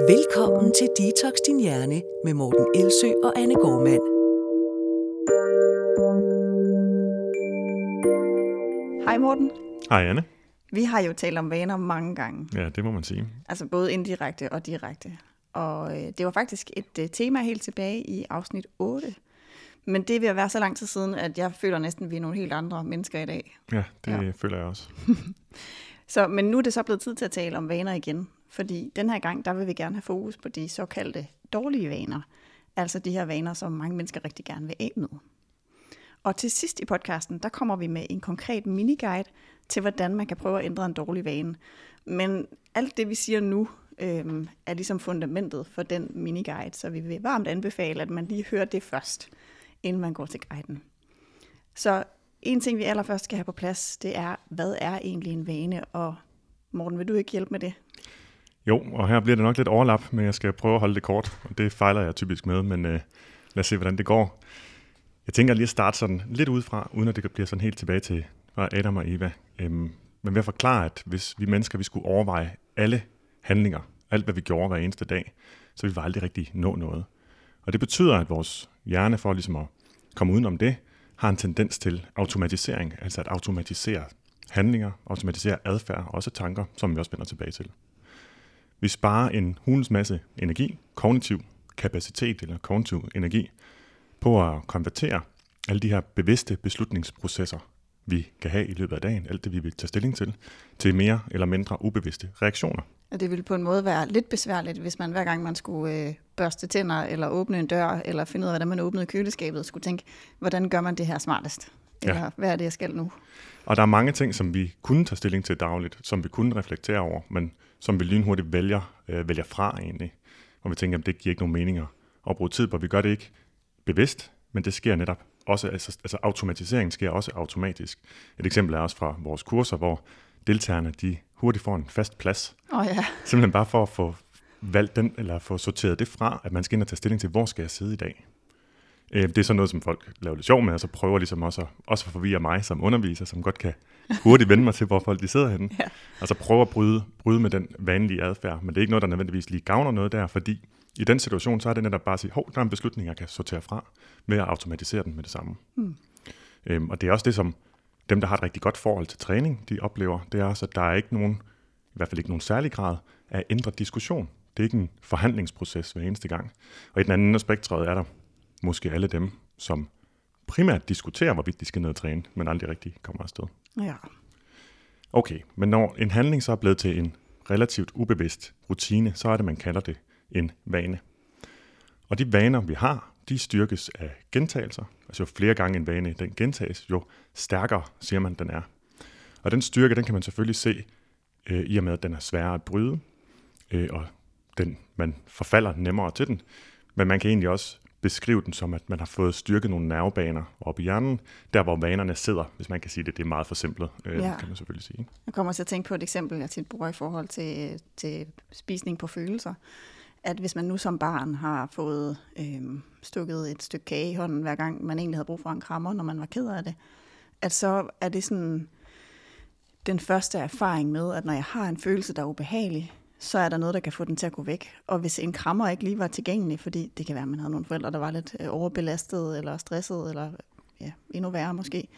Velkommen til Detox Din Hjerne med Morten Elsø og Anne Gormand. Hej Morten. Hej Anne. Vi har jo talt om vaner mange gange. Ja, det må man sige. Altså både indirekte og direkte. Og øh, det var faktisk et øh, tema helt tilbage i afsnit 8. Men det vil være så lang tid siden, at jeg føler næsten, at vi er nogle helt andre mennesker i dag. Ja, det ja. føler jeg også. så, men nu er det så blevet tid til at tale om vaner igen. Fordi den her gang, der vil vi gerne have fokus på de såkaldte dårlige vaner. Altså de her vaner, som mange mennesker rigtig gerne vil af med. Og til sidst i podcasten, der kommer vi med en konkret miniguide til, hvordan man kan prøve at ændre en dårlig vane. Men alt det, vi siger nu, øh, er ligesom fundamentet for den miniguide, så vi vil varmt anbefale, at man lige hører det først, inden man går til guiden. Så en ting, vi allerførst skal have på plads, det er, hvad er egentlig en vane? Og Morten, vil du ikke hjælpe med det? Jo, og her bliver det nok lidt overlap, men jeg skal prøve at holde det kort, og det fejler jeg typisk med, men øh, lad os se, hvordan det går. Jeg tænker lige at starte sådan lidt udefra, uden at det bliver sådan helt tilbage til Adam og Eva. Øhm, men ved at forklare, at hvis vi mennesker vi skulle overveje alle handlinger, alt hvad vi gjorde hver eneste dag, så vi aldrig rigtig nå noget. Og det betyder, at vores hjerne for ligesom at komme udenom det, har en tendens til automatisering, altså at automatisere handlinger, automatisere adfærd, også tanker, som vi også vender tilbage til. Vi sparer en hulens masse energi, kognitiv kapacitet eller kognitiv energi, på at konvertere alle de her bevidste beslutningsprocesser, vi kan have i løbet af dagen, alt det vi vil tage stilling til, til mere eller mindre ubevidste reaktioner. Og det ville på en måde være lidt besværligt, hvis man hver gang man skulle øh, børste tænder, eller åbne en dør, eller finde ud af, hvordan man åbnede køleskabet, skulle tænke, hvordan gør man det her smartest? Eller ja. hvad er det, jeg skal nu? Og der er mange ting, som vi kunne tage stilling til dagligt, som vi kunne reflektere over, men som vi lynhurtigt vælger, øh, vælger fra egentlig. Og vi tænker, at det giver ikke nogen mening at bruge tid på. Vi gør det ikke bevidst, men det sker netop også, altså, altså automatisering sker også automatisk. Et eksempel er også fra vores kurser, hvor deltagerne de hurtigt får en fast plads. Oh, ja. Simpelthen bare for at få valgt den, eller få sorteret det fra, at man skal ind og tage stilling til, hvor skal jeg sidde i dag. Øh, det er sådan noget, som folk laver lidt sjov med, og så prøver ligesom også at, også at forvirre mig som underviser, som godt kan hurtigt vende mig til, hvor folk de sidder henne. Ja. Altså prøve at bryde, bryde med den vanlige adfærd, men det er ikke noget, der nødvendigvis lige gavner noget der, fordi i den situation, så er det netop bare at sige, hov, der er en beslutning, jeg kan sortere fra, med at automatisere den med det samme. Mm. Øhm, og det er også det, som dem, der har et rigtig godt forhold til træning, de oplever, det er også, at der er ikke nogen, i hvert fald ikke nogen særlig grad, af ændret diskussion. Det er ikke en forhandlingsproces hver eneste gang. Og i den anden aspekt er der måske alle dem, som primært diskuterer, hvorvidt de skal ned og træne, men aldrig rigtig kommer afsted. Ja. Okay, men når en handling så er blevet til en relativt ubevidst rutine, så er det, man kalder det en vane. Og de vaner, vi har, de styrkes af gentagelser. Altså jo flere gange en vane den gentages, jo stærkere siger man, den er. Og den styrke, den kan man selvfølgelig se øh, i og med, at den er sværere at bryde, øh, og den, man forfalder nemmere til den. Men man kan egentlig også beskrive den som, at man har fået styrket nogle nervebaner op i hjernen, der hvor vanerne sidder, hvis man kan sige det. Det er meget forsimplet, øh, ja. kan man selvfølgelig sige. Jeg kommer til at tænke på et eksempel, jeg tit bruger i forhold til, til spisning på følelser at hvis man nu som barn har fået øh, stukket et stykke kage i hånden, hver gang man egentlig havde brug for en krammer, når man var ked af det, at så er det sådan den første erfaring med, at når jeg har en følelse, der er ubehagelig, så er der noget, der kan få den til at gå væk. Og hvis en krammer ikke lige var tilgængelig, fordi det kan være, at man havde nogle forældre, der var lidt øh, overbelastet eller stresset, eller ja, endnu værre måske,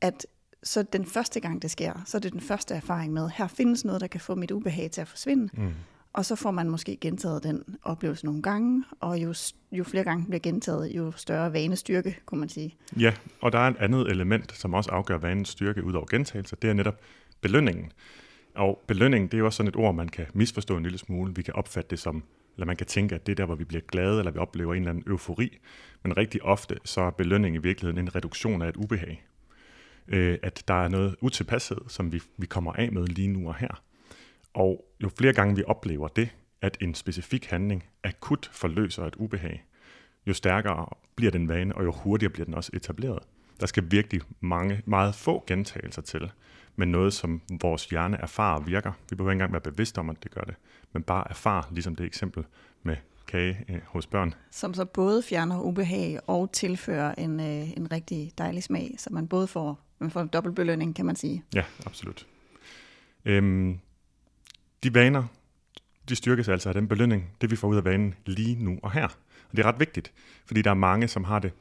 at så den første gang, det sker, så er det den første erfaring med, her findes noget, der kan få mit ubehag til at forsvinde. Mm. Og så får man måske gentaget den oplevelse nogle gange, og jo, jo flere gange bliver gentaget, jo større vanestyrke, kunne man sige. Ja, og der er et andet element, som også afgør vanens styrke ud over gentagelser, det er netop belønningen. Og belønning, det er jo også sådan et ord, man kan misforstå en lille smule. Vi kan opfatte det som, eller man kan tænke, at det er der, hvor vi bliver glade, eller vi oplever en eller anden eufori. Men rigtig ofte, så er belønning i virkeligheden en reduktion af et ubehag. Øh, at der er noget utilpashed, som vi, vi kommer af med lige nu og her. Og jo flere gange vi oplever det, at en specifik handling akut forløser et ubehag, jo stærkere bliver den vane, og jo hurtigere bliver den også etableret. Der skal virkelig mange, meget få gentagelser til, men noget, som vores hjerne erfarer virker. Vi behøver ikke engang være bevidste om, at det gør det, men bare erfare, ligesom det eksempel med kage øh, hos børn. Som så både fjerner ubehag og tilfører en, øh, en rigtig dejlig smag, så man både får, man får en dobbeltbelønning, kan man sige. Ja, absolut. Øhm, de vaner, de styrkes altså af den belønning, det vi får ud af vanen lige nu og her. Og det er ret vigtigt, fordi der er mange, som har det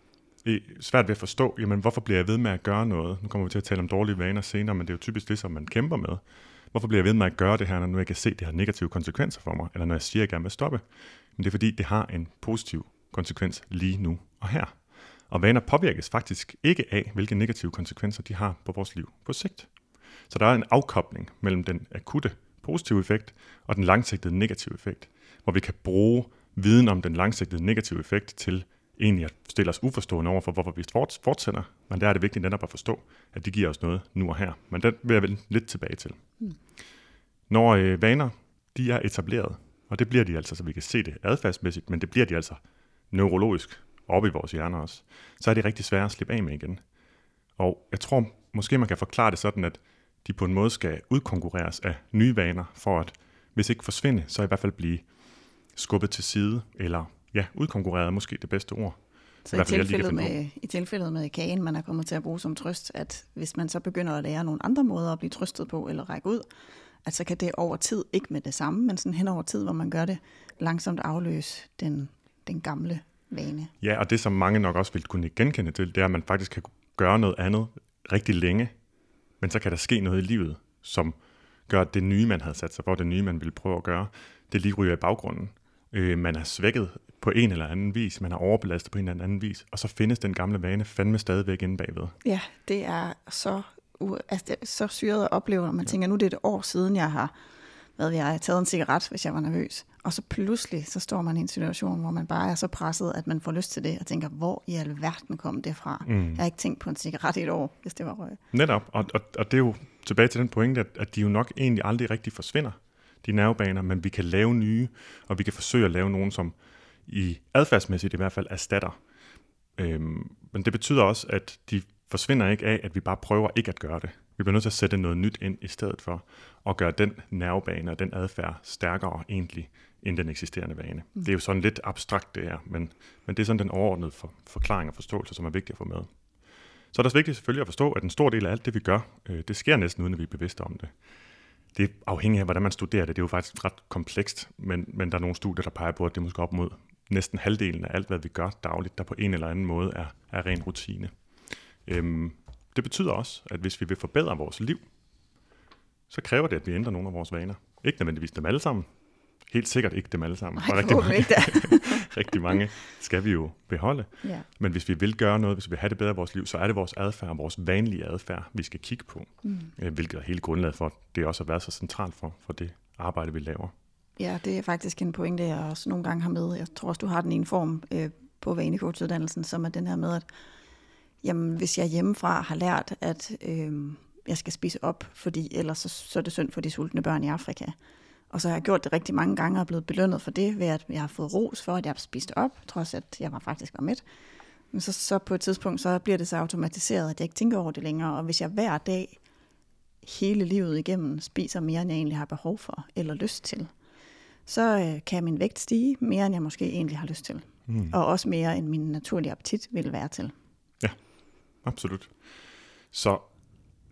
svært ved at forstå, jamen hvorfor bliver jeg ved med at gøre noget? Nu kommer vi til at tale om dårlige vaner senere, men det er jo typisk det, som man kæmper med. Hvorfor bliver jeg ved med at gøre det her, når nu jeg kan se, at det har negative konsekvenser for mig, eller når jeg siger, at jeg gerne vil stoppe? Men det er fordi, det har en positiv konsekvens lige nu og her. Og vaner påvirkes faktisk ikke af, hvilke negative konsekvenser de har på vores liv på sigt. Så der er en afkobling mellem den akutte positive effekt og den langsigtede negative effekt, hvor vi kan bruge viden om den langsigtede negative effekt til egentlig at stille os uforstående over for, hvorfor vi fortsætter. Men der er det vigtigt netop at forstå, at det giver os noget nu og her. Men den vil jeg vende lidt tilbage til. Mm. Når øh, vaner de er etableret, og det bliver de altså, så vi kan se det adfærdsmæssigt, men det bliver de altså neurologisk oppe i vores hjerner også, så er det rigtig svært at slippe af med igen. Og jeg tror måske, man kan forklare det sådan, at de på en måde skal udkonkurreres af nye vaner, for at hvis ikke forsvinde, så i hvert fald blive skubbet til side, eller ja, udkonkurreret er måske det bedste ord. Så i, i tilfældet, med, i tilfældet med kagen, man er kommet til at bruge som trøst, at hvis man så begynder at lære nogle andre måder at blive trøstet på eller række ud, at så kan det over tid, ikke med det samme, men sådan hen over tid, hvor man gør det, langsomt afløse den, den gamle vane. Ja, og det som mange nok også vil kunne genkende til, det er, at man faktisk kan gøre noget andet rigtig længe, men så kan der ske noget i livet, som gør, at det nye, man havde sat sig for, det nye, man ville prøve at gøre, det lige ryger i baggrunden. Øh, man er svækket på en eller anden vis, man er overbelastet på en eller anden vis, og så findes den gamle vane fandme stadigvæk inde bagved. Ja, det er så, uh, altså det er så syret at opleve, når man ja. tænker, nu det er et år siden, jeg har hvad jeg har taget en cigaret, hvis jeg var nervøs. Og så pludselig, så står man i en situation, hvor man bare er så presset, at man får lyst til det, og tænker, hvor i alverden kom det fra? Mm. Jeg har ikke tænkt på en cigaret i et år, hvis det var røg. Netop, og, og, og det er jo tilbage til den pointe, at, at de jo nok egentlig aldrig rigtig forsvinder, de nervebaner, men vi kan lave nye, og vi kan forsøge at lave nogen, som i adfærdsmæssigt i hvert fald erstatter. Øhm, men det betyder også, at de forsvinder ikke af, at vi bare prøver ikke at gøre det. Vi bliver nødt til at sætte noget nyt ind i stedet for, og gøre den nervebane og den adfærd stærkere egentlig end den eksisterende vane. Mm. Det er jo sådan lidt abstrakt det her, men, men det er sådan den overordnede for, forklaring og forståelse, som er vigtig at få med. Så er det vigtigt selvfølgelig at forstå, at en stor del af alt det, vi gør, øh, det sker næsten uden at vi er bevidste om det. Det er afhængigt af, hvordan man studerer det. Det er jo faktisk ret komplekst, men, men der er nogle studier, der peger på, at det er måske op mod næsten halvdelen af alt, hvad vi gør dagligt, der på en eller anden måde er, er ren rutine. Øhm, det betyder også, at hvis vi vil forbedre vores liv, så kræver det, at vi ændrer nogle af vores vaner. Ikke nødvendigvis dem alle sammen. Helt sikkert ikke dem alle sammen. Nej, rigtig, mange, ikke rigtig mange skal vi jo beholde. Ja. Men hvis vi vil gøre noget, hvis vi vil have det bedre i vores liv, så er det vores adfærd, vores vanlige adfærd, vi skal kigge på. Mm. Øh, hvilket er hele grundlaget for, det også har været så centralt for, for det arbejde, vi laver. Ja, det er faktisk en pointe, jeg også nogle gange har med. Jeg tror også, du har den i en form øh, på vanecoachuddannelsen, som er den her med, at jamen, hvis jeg hjemmefra har lært, at øh, jeg skal spise op, fordi ellers så, så er det synd for de sultne børn i Afrika. Og så har jeg gjort det rigtig mange gange og blevet belønnet for det, ved at jeg har fået ros for, at jeg har spist op, trods at jeg var faktisk var mæt. Men så, så på et tidspunkt, så bliver det så automatiseret, at jeg ikke tænker over det længere. Og hvis jeg hver dag hele livet igennem spiser mere, end jeg egentlig har behov for eller lyst til, så øh, kan min vægt stige mere, end jeg måske egentlig har lyst til. Mm. Og også mere, end min naturlige appetit vil være til. Ja, absolut. Så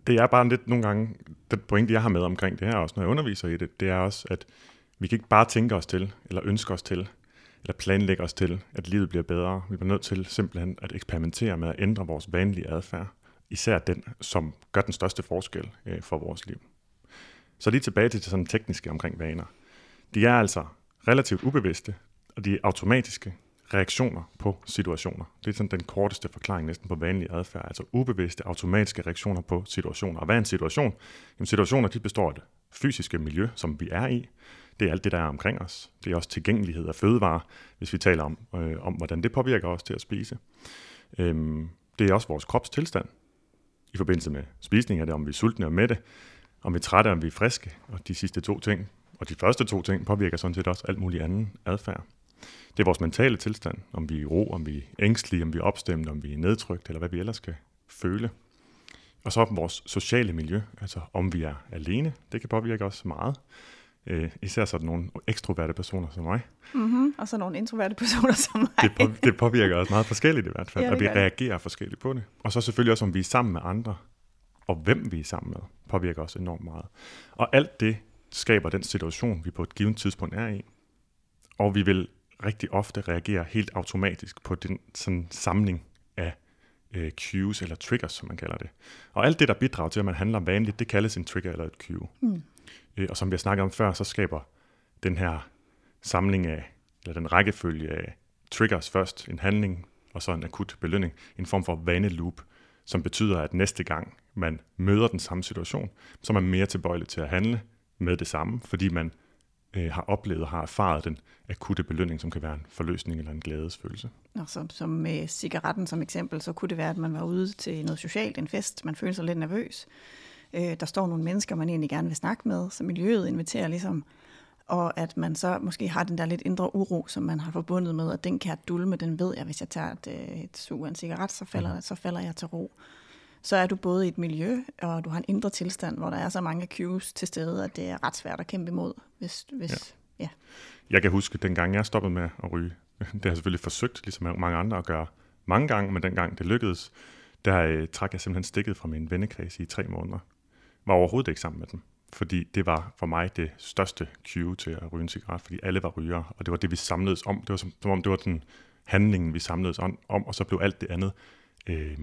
det er bare lidt nogle gange, det pointe, jeg har med omkring det her også, når jeg underviser i det, det er også, at vi kan ikke bare tænke os til, eller ønske os til, eller planlægge os til, at livet bliver bedre. Vi bliver nødt til simpelthen at eksperimentere med at ændre vores vanlige adfærd, især den, som gør den største forskel øh, for vores liv. Så lige tilbage til det sådan tekniske omkring vaner. De er altså relativt ubevidste, og de er automatiske, reaktioner på situationer. Det er sådan den korteste forklaring næsten på vanlig adfærd, altså ubevidste automatiske reaktioner på situationer. Og hvad er en situation? Jamen situationer de består af det fysiske miljø, som vi er i. Det er alt det, der er omkring os. Det er også tilgængelighed af fødevarer, hvis vi taler om, øh, om hvordan det påvirker os til at spise. Øhm, det er også vores kropstilstand. I forbindelse med spisning er det, om vi er sultne og mætte, om vi er trætte, om vi er friske. Og de sidste to ting, og de første to ting, påvirker sådan set også alt muligt anden adfærd. Det er vores mentale tilstand, om vi er i ro, om vi er ængstlige, om vi er opstemte, om vi er nedtrykt, eller hvad vi ellers skal føle. Og så vores sociale miljø, altså om vi er alene, det kan påvirke os meget. Øh, især sådan nogle ekstroverte personer som mig. Mm-hmm. Og så nogle introverte personer som mig. det, på, det påvirker os meget forskelligt i hvert fald, ja, og vi reagerer forskelligt på det. Og så selvfølgelig også, om vi er sammen med andre, og hvem vi er sammen med, påvirker os enormt meget. Og alt det skaber den situation, vi på et givet tidspunkt er i. Og vi vil rigtig ofte reagere helt automatisk på den sådan samling af øh, cues eller triggers, som man kalder det. Og alt det, der bidrager til, at man handler vanligt, det kaldes en trigger eller et cue. Mm. Øh, og som vi har snakket om før, så skaber den her samling af, eller den rækkefølge af triggers først, en handling, og så en akut belønning, en form for vaneloop, som betyder, at næste gang man møder den samme situation, så er man mere tilbøjelig til at handle med det samme, fordi man øh, har oplevet og har erfaret den akutte belønning, som kan være en forløsning eller en glædesfølelse. Og som, som med cigaretten som eksempel, så kunne det være, at man var ude til noget socialt, en fest, man føler sig lidt nervøs. Øh, der står nogle mennesker, man egentlig gerne vil snakke med, så miljøet inviterer ligesom, og at man så måske har den der lidt indre uro, som man har forbundet med, at den kan jeg dulme, den ved jeg, hvis jeg tager et, øh, et sug af en cigaret, så falder, mm. så falder jeg til ro så er du både i et miljø, og du har en indre tilstand, hvor der er så mange cues til stede, at det er ret svært at kæmpe imod. Hvis, hvis, ja. Ja. Jeg kan huske, den gang jeg stoppede med at ryge, det har jeg selvfølgelig forsøgt, ligesom mange andre, at gøre mange gange, men den gang det lykkedes, der øh, trak jeg simpelthen stikket fra min vennekreds i tre måneder. Var overhovedet ikke sammen med dem, fordi det var for mig det største cue til at ryge en cigaret, fordi alle var rygere, og det var det, vi samledes om. Det var som, som om det var den handlingen, vi samledes om, og så blev alt det andet øh,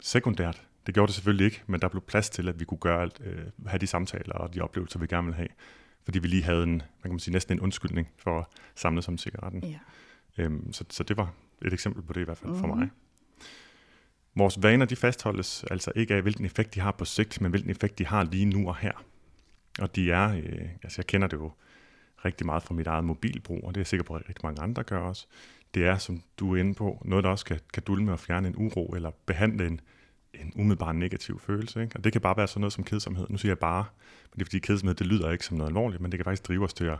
sekundært. Det gjorde det selvfølgelig ikke, men der blev plads til, at vi kunne gøre alt, øh, have de samtaler og de oplevelser, vi gerne ville have. Fordi vi lige havde en, man kan man sige, næsten en undskyldning for at samle som cigaretten. Ja. Øhm, så, så det var et eksempel på det i hvert fald mm-hmm. for Mhm. mig. Vores vaner, de fastholdes altså ikke af, hvilken effekt de har på sigt, men hvilken effekt de har lige nu og her. Og de er, øh, altså jeg kender det jo rigtig meget fra mit eget mobilbrug, og det er jeg sikker på, at rigtig mange andre gør også. Det er, som du er inde på, noget, der også kan, kan dulme og fjerne en uro, eller behandle en, en umiddelbar negativ følelse. Ikke? Og det kan bare være sådan noget som kedsomhed. Nu siger jeg bare, men det er fordi kedsomhed, det lyder ikke som noget alvorligt, men det kan faktisk drive os til at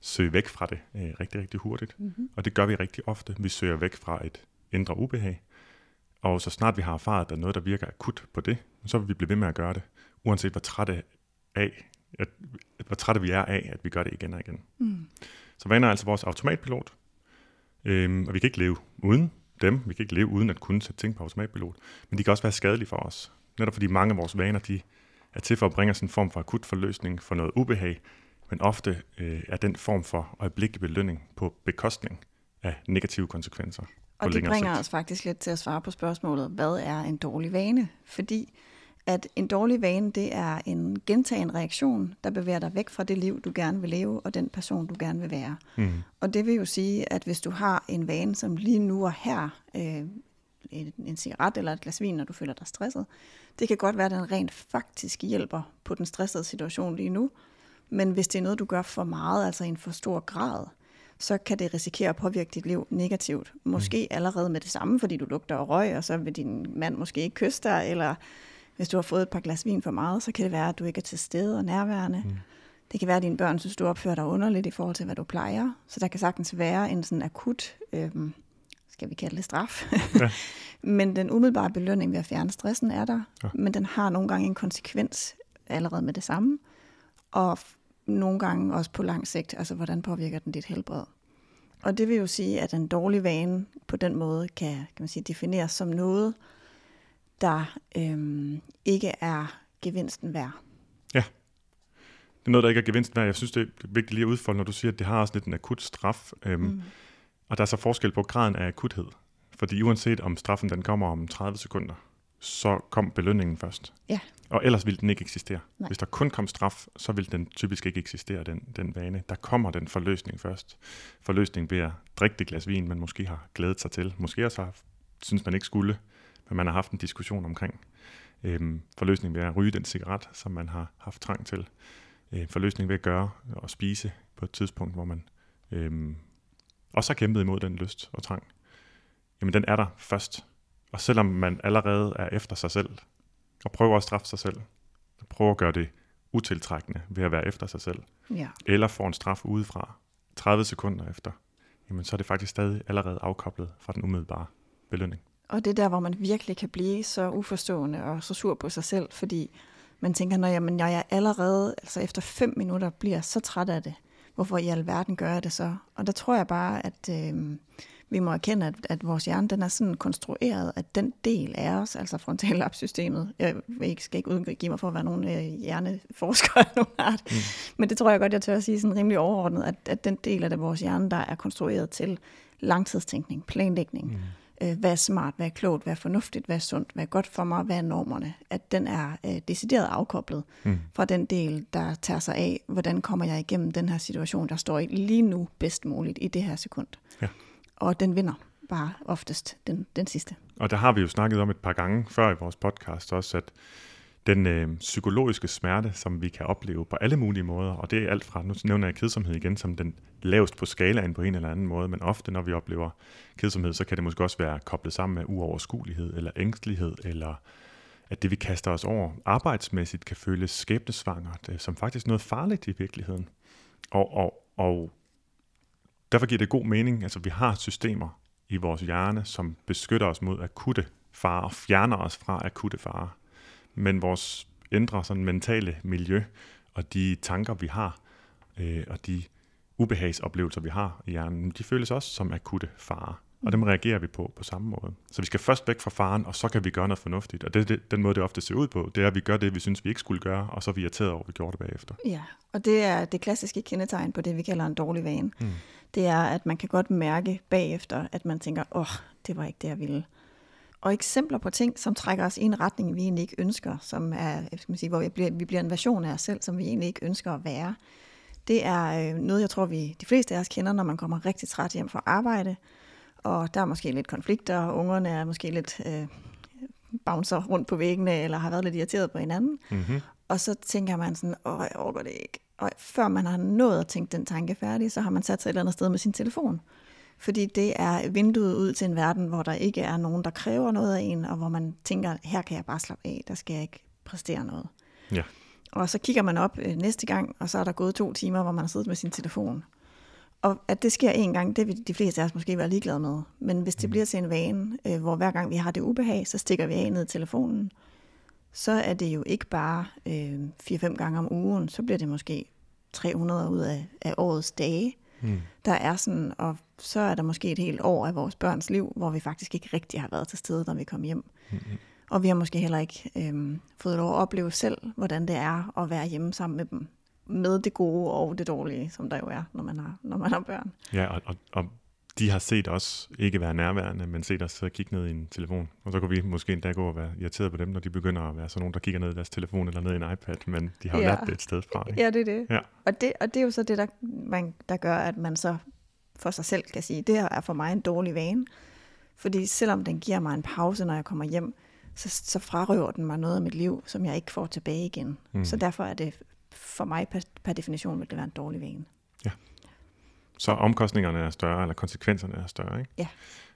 søge væk fra det øh, rigtig, rigtig hurtigt. Mm-hmm. Og det gør vi rigtig ofte. Vi søger væk fra et indre ubehag. Og så snart vi har erfaret, at der er noget, der virker akut på det, så vil vi blive ved med at gøre det, uanset hvor trætte, af, at, hvor trætte vi er af, at vi gør det igen og igen. Mm. Så vaner er altså vores automatpilot, øhm, og vi kan ikke leve uden dem. Vi kan ikke leve uden at kunne sætte ting på automatpilot. Men de kan også være skadelige for os. Netop fordi mange af vores vaner, de er til for at bringe os en form for akut forløsning for noget ubehag, men ofte øh, er den form for øjeblikkelig belønning på bekostning af negative konsekvenser. Og det bringer sigt. os faktisk lidt til at svare på spørgsmålet, hvad er en dårlig vane? Fordi at en dårlig vane, det er en gentagen reaktion, der bevæger dig væk fra det liv, du gerne vil leve, og den person, du gerne vil være. Mm. Og det vil jo sige, at hvis du har en vane, som lige nu og her, øh, en, en cigaret eller et glas vin, når du føler dig stresset, det kan godt være, at den rent faktisk hjælper på den stressede situation lige nu. Men hvis det er noget, du gør for meget, altså i en for stor grad, så kan det risikere at påvirke dit liv negativt. Måske allerede med det samme, fordi du lugter og røg, og så vil din mand måske ikke kysse dig, eller hvis du har fået et par glas vin for meget, så kan det være, at du ikke er til stede og nærværende. Mm. Det kan være, at dine børn synes, du opfører dig underligt i forhold til, hvad du plejer. Så der kan sagtens være en sådan akut, øhm, skal vi kalde det straf. Ja. men den umiddelbare belønning ved at fjerne stressen er der, Ja. men den har nogle gange en konsekvens allerede med det samme. Og nogle gange også på lang sigt, altså hvordan påvirker den dit helbred. Og det vil jo sige, at en dårlig vane på den måde kan, kan man sige, defineres som noget, der øhm, ikke er gevinsten værd. Det er noget, der ikke er gevinst værd. Jeg synes, det er vigtigt lige at udfolde, når du siger, at det har også lidt en akut straf. Øhm, mm. Og der er så forskel på graden af akuthed. Fordi uanset om straffen den kommer om 30 sekunder, så kom belønningen først. Ja. Og ellers ville den ikke eksistere. Nej. Hvis der kun kom straf, så ville den typisk ikke eksistere, den, den vane. Der kommer den forløsning først. Forløsning ved at drikke det glas vin, man måske har glædet sig til. Måske også har, synes man ikke skulle, men man har haft en diskussion omkring. Øhm, forløsning ved at ryge den cigaret, som man har haft trang til. Øh, forløsning ved at gøre og spise på et tidspunkt, hvor man øhm, også har kæmpet imod den lyst og trang. Jamen den er der først. Og selvom man allerede er efter sig selv, og prøver at straffe sig selv, og prøver at gøre det utiltrækkende ved at være efter sig selv, Ja. eller får en straf udefra 30 sekunder efter, jamen så er det faktisk stadig allerede afkoblet fra den umiddelbare belønning. Og det er der, hvor man virkelig kan blive så uforstående og så sur på sig selv, fordi man tænker, når jamen, jeg er allerede, altså efter fem minutter, bliver så træt af det. hvorfor i alverden gør jeg det så? Og der tror jeg bare, at øh, vi må erkende, at, at vores hjerne den er sådan konstrueret, at den del af os, altså frontallapsystemet, jeg skal ikke udgive mig for at være nogen øh, hjerneforsker af nogen art, mm. men det tror jeg godt, jeg tør at sige sådan rimelig overordnet, at, at den del af det, vores hjerne, der er konstrueret til langtidstænkning, planlægning, mm øh, hvad er smart, hvad er klogt, hvad er fornuftigt, hvad er sundt, hvad er godt for mig, hvad er normerne, at den er øh, decideret afkoblet mm. fra den del, der tager sig af, hvordan kommer jeg igennem den her situation, der står i lige nu bedst muligt i det her sekund. Ja. Og den vinder bare oftest den, den sidste. Og der har vi jo snakket om et par gange før i vores podcast også, at den øh, psykologiske smerte, som vi kan opleve på alle mulige måder, og det er alt fra, nu nævner jeg kedsomhed igen, som den lavest på skalaen på en eller anden måde, men ofte når vi oplever kedsomhed, så kan det måske også være koblet sammen med uoverskuelighed eller ængstelighed, eller at det vi kaster os over arbejdsmæssigt kan føles skæbnesvangert, øh, som faktisk noget farligt i virkeligheden. Og, og, og derfor giver det god mening, altså vi har systemer i vores hjerne, som beskytter os mod akutte farer og fjerner os fra akutte farer men vores indre sådan mentale miljø og de tanker, vi har, øh, og de ubehagsoplevelser, vi har i hjernen, de føles også som akutte farer. Og dem reagerer vi på på samme måde. Så vi skal først væk fra faren, og så kan vi gøre noget fornuftigt. Og det, det, den måde, det ofte ser ud på, det er, at vi gør det, vi synes, vi ikke skulle gøre, og så er vi irriteret over, at vi gjorde det bagefter. Ja, og det er det klassiske kendetegn på det, vi kalder en dårlig vane. Mm. Det er, at man kan godt mærke bagefter, at man tænker, åh, oh, det var ikke det, jeg ville og eksempler på ting, som trækker os i en retning, vi egentlig ikke ønsker, som er, skal man sige, hvor vi bliver, vi bliver en version af os selv, som vi egentlig ikke ønsker at være. Det er øh, noget, jeg tror, vi de fleste af os kender, når man kommer rigtig træt hjem fra arbejde, og der er måske lidt konflikter, og ungerne er måske lidt øh, bouncer rundt på væggene, eller har været lidt irriteret på hinanden. Mm-hmm. Og så tænker man sådan, åh, jeg overgår det ikke. Og før man har nået at tænke den tanke færdig, så har man sat sig et eller andet sted med sin telefon. Fordi det er vinduet ud til en verden, hvor der ikke er nogen, der kræver noget af en, og hvor man tænker, her kan jeg bare slappe af, der skal jeg ikke præstere noget. Ja. Og så kigger man op øh, næste gang, og så er der gået to timer, hvor man har siddet med sin telefon. Og at det sker en gang, det vil de fleste af os måske være ligeglade med. Men hvis det mm. bliver til en vane, øh, hvor hver gang vi har det ubehag, så stikker vi af ned i telefonen, så er det jo ikke bare øh, 4-5 gange om ugen, så bliver det måske 300 ud af, af årets dage, mm. der er sådan, og så er der måske et helt år af vores børns liv, hvor vi faktisk ikke rigtig har været til stede, når vi kom hjem. Mm-hmm. Og vi har måske heller ikke øhm, fået lov at opleve selv, hvordan det er at være hjemme sammen med dem. Med det gode og det dårlige, som der jo er, når man har, når man har børn. Ja, og, og, og de har set os ikke være nærværende, men set os sidde og kigge ned i en telefon. Og så kunne vi måske endda gå og være irriteret på dem, når de begynder at være sådan nogen, der kigger ned i deres telefon eller ned i en iPad, men de har jo ja. lært det et sted fra. Ikke? Ja, det er det. Ja. Og det. Og det er jo så det, der, man, der gør, at man så for sig selv kan sige, det her er for mig en dårlig vane. Fordi selvom den giver mig en pause, når jeg kommer hjem, så, så frarøver den mig noget af mit liv, som jeg ikke får tilbage igen. Mm. Så derfor er det for mig per, per definition vil det være en dårlig vane. Ja. Så omkostningerne er større, eller konsekvenserne er større, ikke? Ja.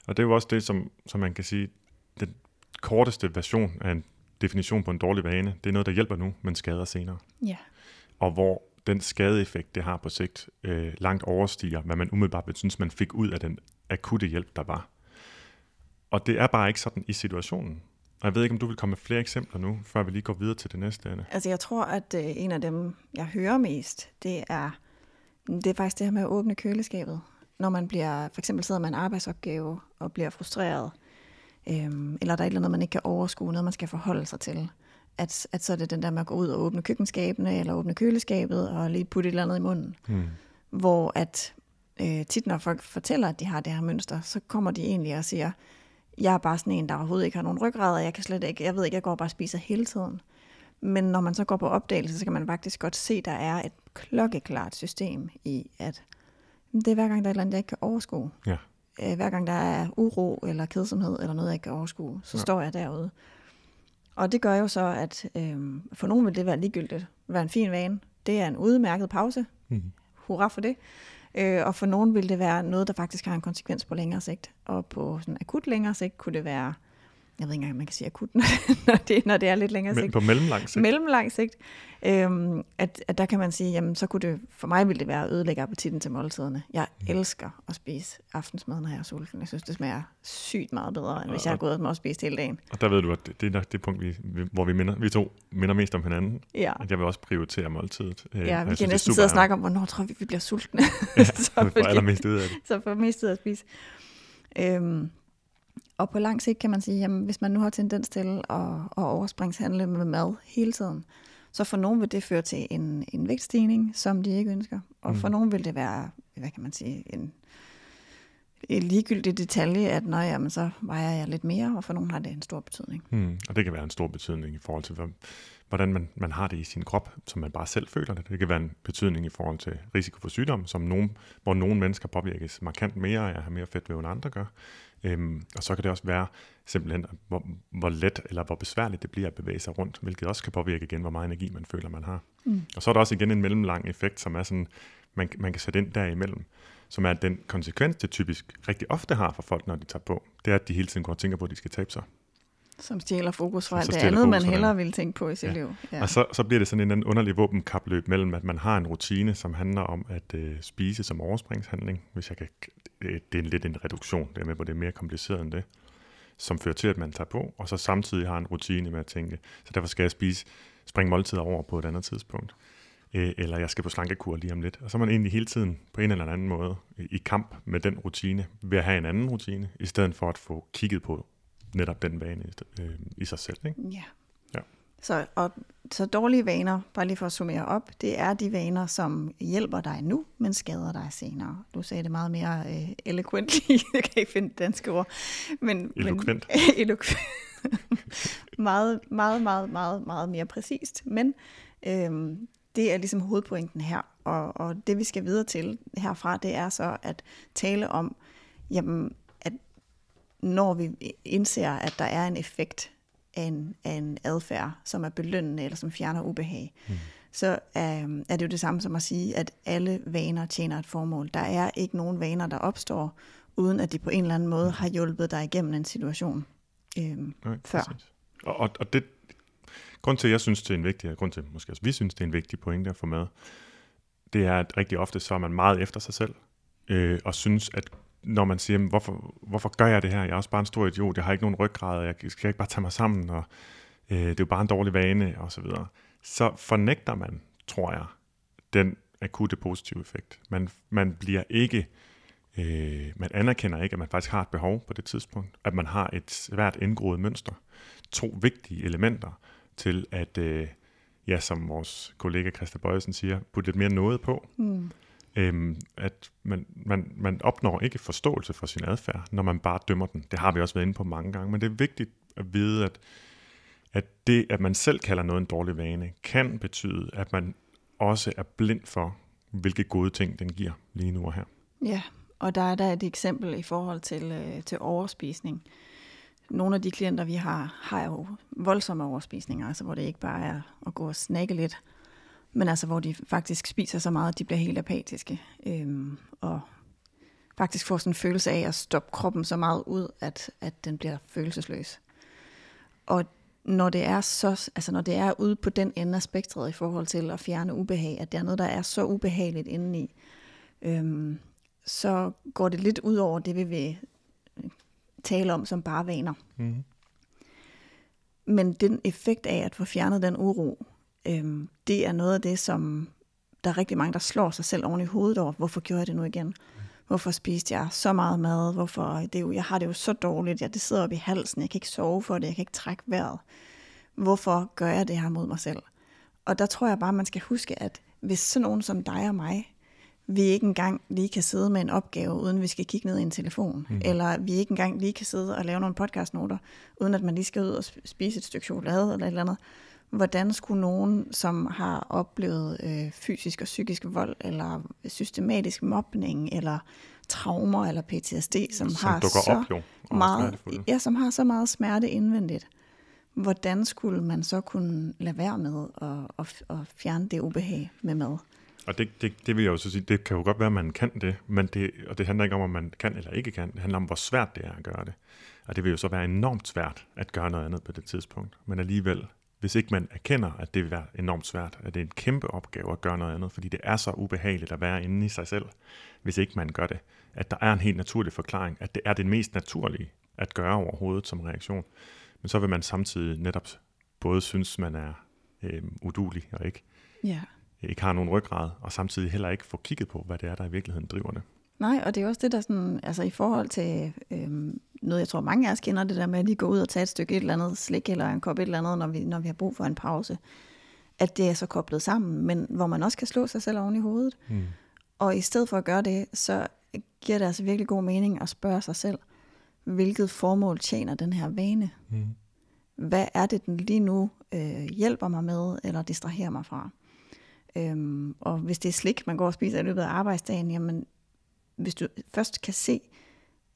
Og det er jo også det, som, som man kan sige, den korteste version af en definition på en dårlig vane, det er noget, der hjælper nu, men skader senere. Ja. Og hvor den skadeeffekt, det har på sigt, øh, langt overstiger, hvad man umiddelbart synes, man fik ud af den akutte hjælp, der var. Og det er bare ikke sådan i situationen. Og jeg ved ikke, om du vil komme med flere eksempler nu, før vi lige går videre til det næste, Anna. Altså jeg tror, at øh, en af dem, jeg hører mest, det er, det er faktisk det her med at åbne køleskabet. Når man bliver, for eksempel sidder med en arbejdsopgave og bliver frustreret, øh, eller der er et eller andet, man ikke kan overskue, noget man skal forholde sig til at, at så er det den der med at gå ud og åbne køkkenskabene, eller åbne køleskabet, og lige putte et eller andet i munden. Hmm. Hvor at øh, tit når folk fortæller, at de har det her mønster, så kommer de egentlig og siger, jeg er bare sådan en, der overhovedet ikke har nogen ryggrad, og jeg kan slet ikke, jeg ved ikke, jeg går bare og spiser hele tiden. Men når man så går på opdagelse, så kan man faktisk godt se, at der er et klokkeklart system i, at det er hver gang, der er et eller andet, jeg ikke kan overskue. Ja. Øh, hver gang der er uro eller kedsomhed eller noget, jeg ikke kan overskue, så ja. står jeg derude. Og det gør jo så, at øh, for nogen vil det være ligegyldigt, være en fin vane. Det er en udmærket pause. Mm. Hurra for det. Øh, og for nogen vil det være noget, der faktisk har en konsekvens på længere sigt. Og på sådan akut længere sigt kunne det være jeg ved ikke engang, om man kan sige akut, når det, når det er lidt længere Men sigt. på mellemlang sigt. Mellemlang sigt, øhm, at, at der kan man sige, jamen så kunne det, for mig ville det være at ødelægge appetitten til måltiderne. Jeg Mm. elsker at spise aftensmad, når jeg er sulten. Jeg synes, det smager sygt meget bedre, end hvis jeg har gået og spist hele dagen. Og der ved du, at det- det er nok det punkt, vi, hvor vi, minder, vi to minder mest om hinanden. Ja. At jeg vil også prioritere måltidet. Øh, og Ja, jeg vi synes, kan er næsten sidde og snakke om, hvornår tror vi, vi bliver sultne. Ja, så, fordi- allermest ud af det. så får mest ud at spise. Øhm, og på lang sigt kan man sige, jamen hvis man nu har tendens til at, at overspringshandle med mad hele tiden, så for nogen vil det føre til en, en vægtstigning, som de ikke ønsker. Og for Mm. nogen vil det være, hvad kan man sige, en, en ligegyldig detalje, at når jamen, så vejer jeg lidt mere, og for nogen har det en stor betydning. Hmm. Og det kan være en stor betydning i forhold til, hvor- hvordan man, man har det i sin krop, som man bare selv føler det. Det kan være en betydning i forhold til risiko for sygdom, som nogen, hvor nogle mennesker påvirkes markant mere af at have mere fedtvæv, end andre gør. Øhm, og så kan det også være simpelthen, hvor, hvor let eller hvor besværligt det bliver at bevæge sig rundt, hvilket også kan påvirke igen, hvor meget energi man føler, man har. Mm. Og så er der også igen en mellemlang effekt, som er sådan, man, man kan sætte ind derimellem, som er den konsekvens, det typisk rigtig ofte har for folk, når de tager på. Det er, at de hele tiden går og tænker på, at de skal tabe sig. Som stjæler fokus fra alt det andet, man hellere ville tænke på i sit Ja. liv. Ja. Og så, så bliver det sådan en anden underlig våbenkapløb mellem, at man har en rutine, som handler om at øh, spise som overspringshandling, hvis jeg kan, øh, det er lidt en reduktion, det med på, det er mere kompliceret end det, som fører til, at man tager på, og så samtidig har en rutine med at tænke, så derfor skal jeg spise, springe måltider over på et andet tidspunkt, øh, eller jeg skal på slankekur lige om lidt. Og så er man egentlig hele tiden på en eller anden måde i kamp med den rutine, ved at have en anden rutine, i stedet for at få kigget på netop den vane øh, i sig selv. Ikke? Ja. Ja. Så, og, så dårlige vaner, bare lige for at summere op, det er de vaner, som hjælper dig nu, men skader dig senere. Du sagde det meget mere øh, eloquent, jeg kan ikke finde danske ord. Men, Eloquent. Men, eloquent. meget, meget, meget, meget, meget mere præcist. Men øhm, det er ligesom hovedpointen her. Og, og det vi skal videre til herfra, det er så at tale om, jamen, når vi indser, at der er en effekt af en, af en adfærd, som er belønnende eller som fjerner ubehag, mm. så øhm, er det jo det samme som at sige, at alle vaner tjener et formål. Der er ikke nogen vaner, der opstår, uden at de på en eller anden måde har hjulpet dig igennem en situation øhm, Nej, før. præcis. Og, og, det, grund til, at jeg synes, det er en vigtig, grund til, måske også vi synes, det er en vigtig pointe at få med, det er, at rigtig ofte så er man meget efter sig selv, øh, og synes, at når man siger, hvorfor, hvorfor gør jeg det her? Jeg er også bare en stor idiot, jeg har ikke nogen ryggrad, jeg skal ikke bare tage mig sammen, og øh, det er jo bare en dårlig vane, og så videre. Så fornægter man, tror jeg, den akutte positive effekt. Man, man bliver ikke, øh, man anerkender ikke, at man faktisk har et behov på det tidspunkt, at man har et svært indgroet mønster. To vigtige elementer til at, øh, ja, som vores kollega Christa Bøjesen siger, putte lidt mere noget på. Mm. Øhm, at man, man, man opnår ikke forståelse for sin adfærd, når man bare dømmer den. Det har vi også været inde på mange gange, men det er vigtigt at vide, at, at det, at man selv kalder noget en dårlig vane, kan betyde, at man også er blind for, hvilke gode ting den giver lige nu og her. Ja, og der er der et eksempel i forhold til, øh, til overspisning. Nogle af de klienter, vi har, har jo voldsomme overspisninger, altså hvor det ikke bare er at gå og snakke lidt, men altså hvor de faktisk spiser så meget, at de bliver helt apatiske, øhm, og faktisk får sådan en følelse af at stoppe kroppen så meget ud, at, at den bliver følelsesløs. Og når det er så, altså når det er ude på den ende af spektret i forhold til at fjerne ubehag, at det er noget, der er så ubehageligt indeni, øhm, så går det lidt ud over det, vi vil tale om som bare vaner. Mm-hmm. Men den effekt af at få fjernet den uro, øhm, det er noget af det, som der er rigtig mange, der slår sig selv oven i hovedet over. Hvorfor gjorde jeg det nu igen? Hvorfor spiste jeg så meget mad? Hvorfor, det er jo, jeg har det jo så dårligt. Jeg, det sidder op i halsen. Jeg kan ikke sove for det. Jeg kan ikke trække vejret. Hvorfor gør jeg det her mod mig selv? Og der tror jeg bare, man skal huske, at hvis sådan nogen som dig og mig, vi ikke engang lige kan sidde med en opgave, uden vi skal kigge ned i en telefon, mm. eller vi ikke engang lige kan sidde og lave nogle podcastnoter, uden at man lige skal ud og spise et stykke chokolade eller et eller andet. Hvordan skulle nogen, som har oplevet øh, fysisk og psykisk vold, eller systematisk mobning, eller traumer eller PTSD, som, Som har så op jo, meget, ja, som har så meget smerte indvendigt, hvordan skulle man så kunne lade være med at, at, at fjerne det ubehag med mad? Og det, det, det vil jeg jo så sige, det kan jo godt være, at man kan det, men det, og det handler ikke om, om man kan eller ikke kan. Det handler om, hvor svært det er at gøre det. Og det vil jo så være enormt svært at gøre noget andet på det tidspunkt. Men alligevel, hvis ikke man erkender, at det vil være enormt svært, at det er en kæmpe opgave at gøre noget andet, fordi det er så ubehageligt at være inde i sig selv, hvis ikke man gør det. At der er en helt naturlig forklaring, at det er det mest naturlige at gøre overhovedet som reaktion. Men så vil man samtidig netop både synes, man er øh, udulig og ikke, Ja. ikke har nogen ryggrad, og samtidig heller ikke få kigget på, hvad det er, der i virkeligheden driver det. Nej, og det er også det, der sådan, altså i forhold til øhm, noget, jeg tror mange af os kender, det der med at lige gå ud og tage et stykke et eller andet slik eller en kop et eller andet, når vi, når vi har brug for en pause. At det er så koblet sammen, men hvor man også kan slå sig selv oven i hovedet. Mm. Og i stedet for at gøre det, så giver det altså virkelig god mening at spørge sig selv, hvilket formål tjener den her vane? Mm. Hvad er det, den lige nu øh, hjælper mig med, eller distraherer mig fra? Øhm, og hvis det er slik, man går og spiser i løbet af arbejdsdagen, jamen, hvis du først kan se,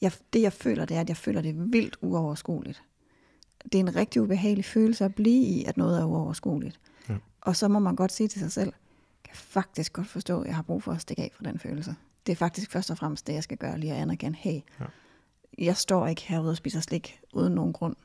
jeg, det jeg føler, det er, at jeg føler det vildt uoverskueligt. Det er en rigtig ubehagelig følelse at blive i, at noget er uoverskueligt. Ja. Og så må man godt sige til sig selv, jeg kan faktisk godt forstå, at jeg har brug for at stikke af fra den følelse. Det er faktisk først og fremmest det, jeg skal gøre, lige at anerkende, hey, Ja. jeg står ikke herude og spiser slik uden nogen grund.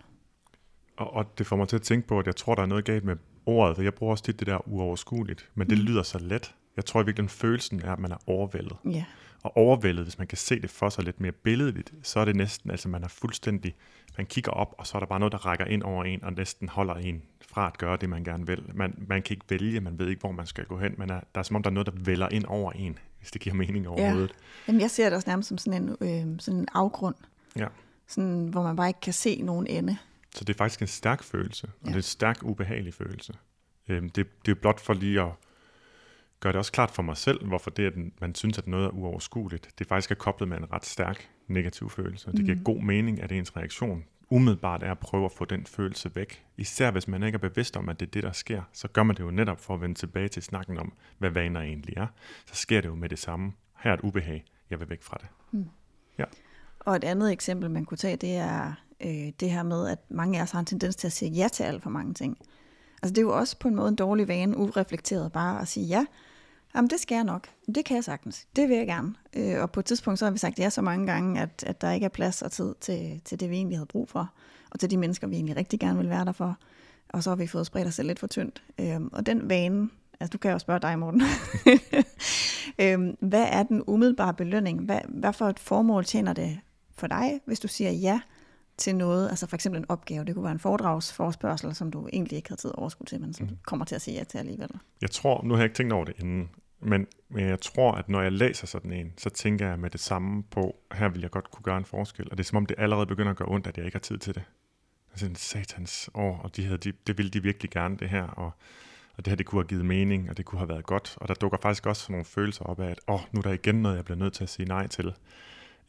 Og, og det får mig til at tænke på, at jeg tror, der er noget galt med ordet, for jeg bruger også tit det der uoverskueligt, men det Mm. lyder så let. Jeg tror i virkeligheden, følelsen er, at man er overvældet. Ja, Og overvældet, hvis man kan se det for sig lidt mere billedligt, så er det næsten, altså man er fuldstændig, man kigger op, og så er der bare noget, der rækker ind over en, og næsten holder en fra at gøre det, man gerne vil. Man, man kan ikke vælge, man ved ikke, hvor man skal gå hen, men er, der er som om, der er noget, der vælger ind over en, hvis det giver mening overhovedet. Jamen, jeg ser det også nærmest som sådan en, øh, sådan en afgrund, Ja. sådan, hvor man bare ikke kan se nogen ende. Så det er faktisk en stærk følelse, og Ja. det er en stærk, ubehagelig følelse. Øhm, det, det er blot for lige at gøre det også klart for mig selv, hvorfor det, at man synes, at noget er uoverskueligt, det faktisk er koblet med en ret stærk negativ følelse. Det giver Mhm. god mening, at ens reaktion umiddelbart er at prøve at få den følelse væk. Især hvis man ikke er bevidst om, at det er det, der sker, så gør man det jo netop for at vende tilbage til snakken om, hvad vaner egentlig er. Så sker det jo med det samme. Her er et ubehag, jeg vil væk fra det. Og et andet eksempel, man kunne tage, det er øh, det her med, at mange af os har en tendens til at sige ja til alt for mange ting. Altså det er jo også på en måde en dårlig vane, ureflekteret bare at sige ja. Jamen det skal jeg nok. Det kan jeg sagtens. Det vil jeg gerne. Øh, og på et tidspunkt så har vi sagt ja så mange gange, at, at der ikke er plads og tid til, til det, vi egentlig havde brug for. Og til de mennesker, vi egentlig rigtig gerne vil være der for. Og så har vi fået spredt os selv lidt for tyndt. Øh, og den vane, altså du kan jo spørge dig, Morten. øh, hvad er den umiddelbare belønning? Hvad, hvad for et formål tjener det for dig, hvis du siger ja til noget, altså for eksempel en opgave, det kunne være en foredragsforspørgsel, som du egentlig ikke havde tid og overskud til, men som du kommer til at sige ja til alligevel. Jeg tror, nu har jeg ikke tænkt over det inden, men, men jeg tror, at når jeg læser sådan en, så tænker jeg med det samme på, her vil jeg godt kunne gøre en forskel. Og det er som om, det allerede begynder at gøre ondt, at jeg ikke har tid til det. Altså en satans år, og de havde, de, det ville de virkelig gerne, det her. Og, og det her, det kunne have givet mening, og det kunne have været godt. Og der dukker faktisk også sådan nogle følelser op af, at åh, nu er der igen noget, jeg bliver nødt til at sige nej til.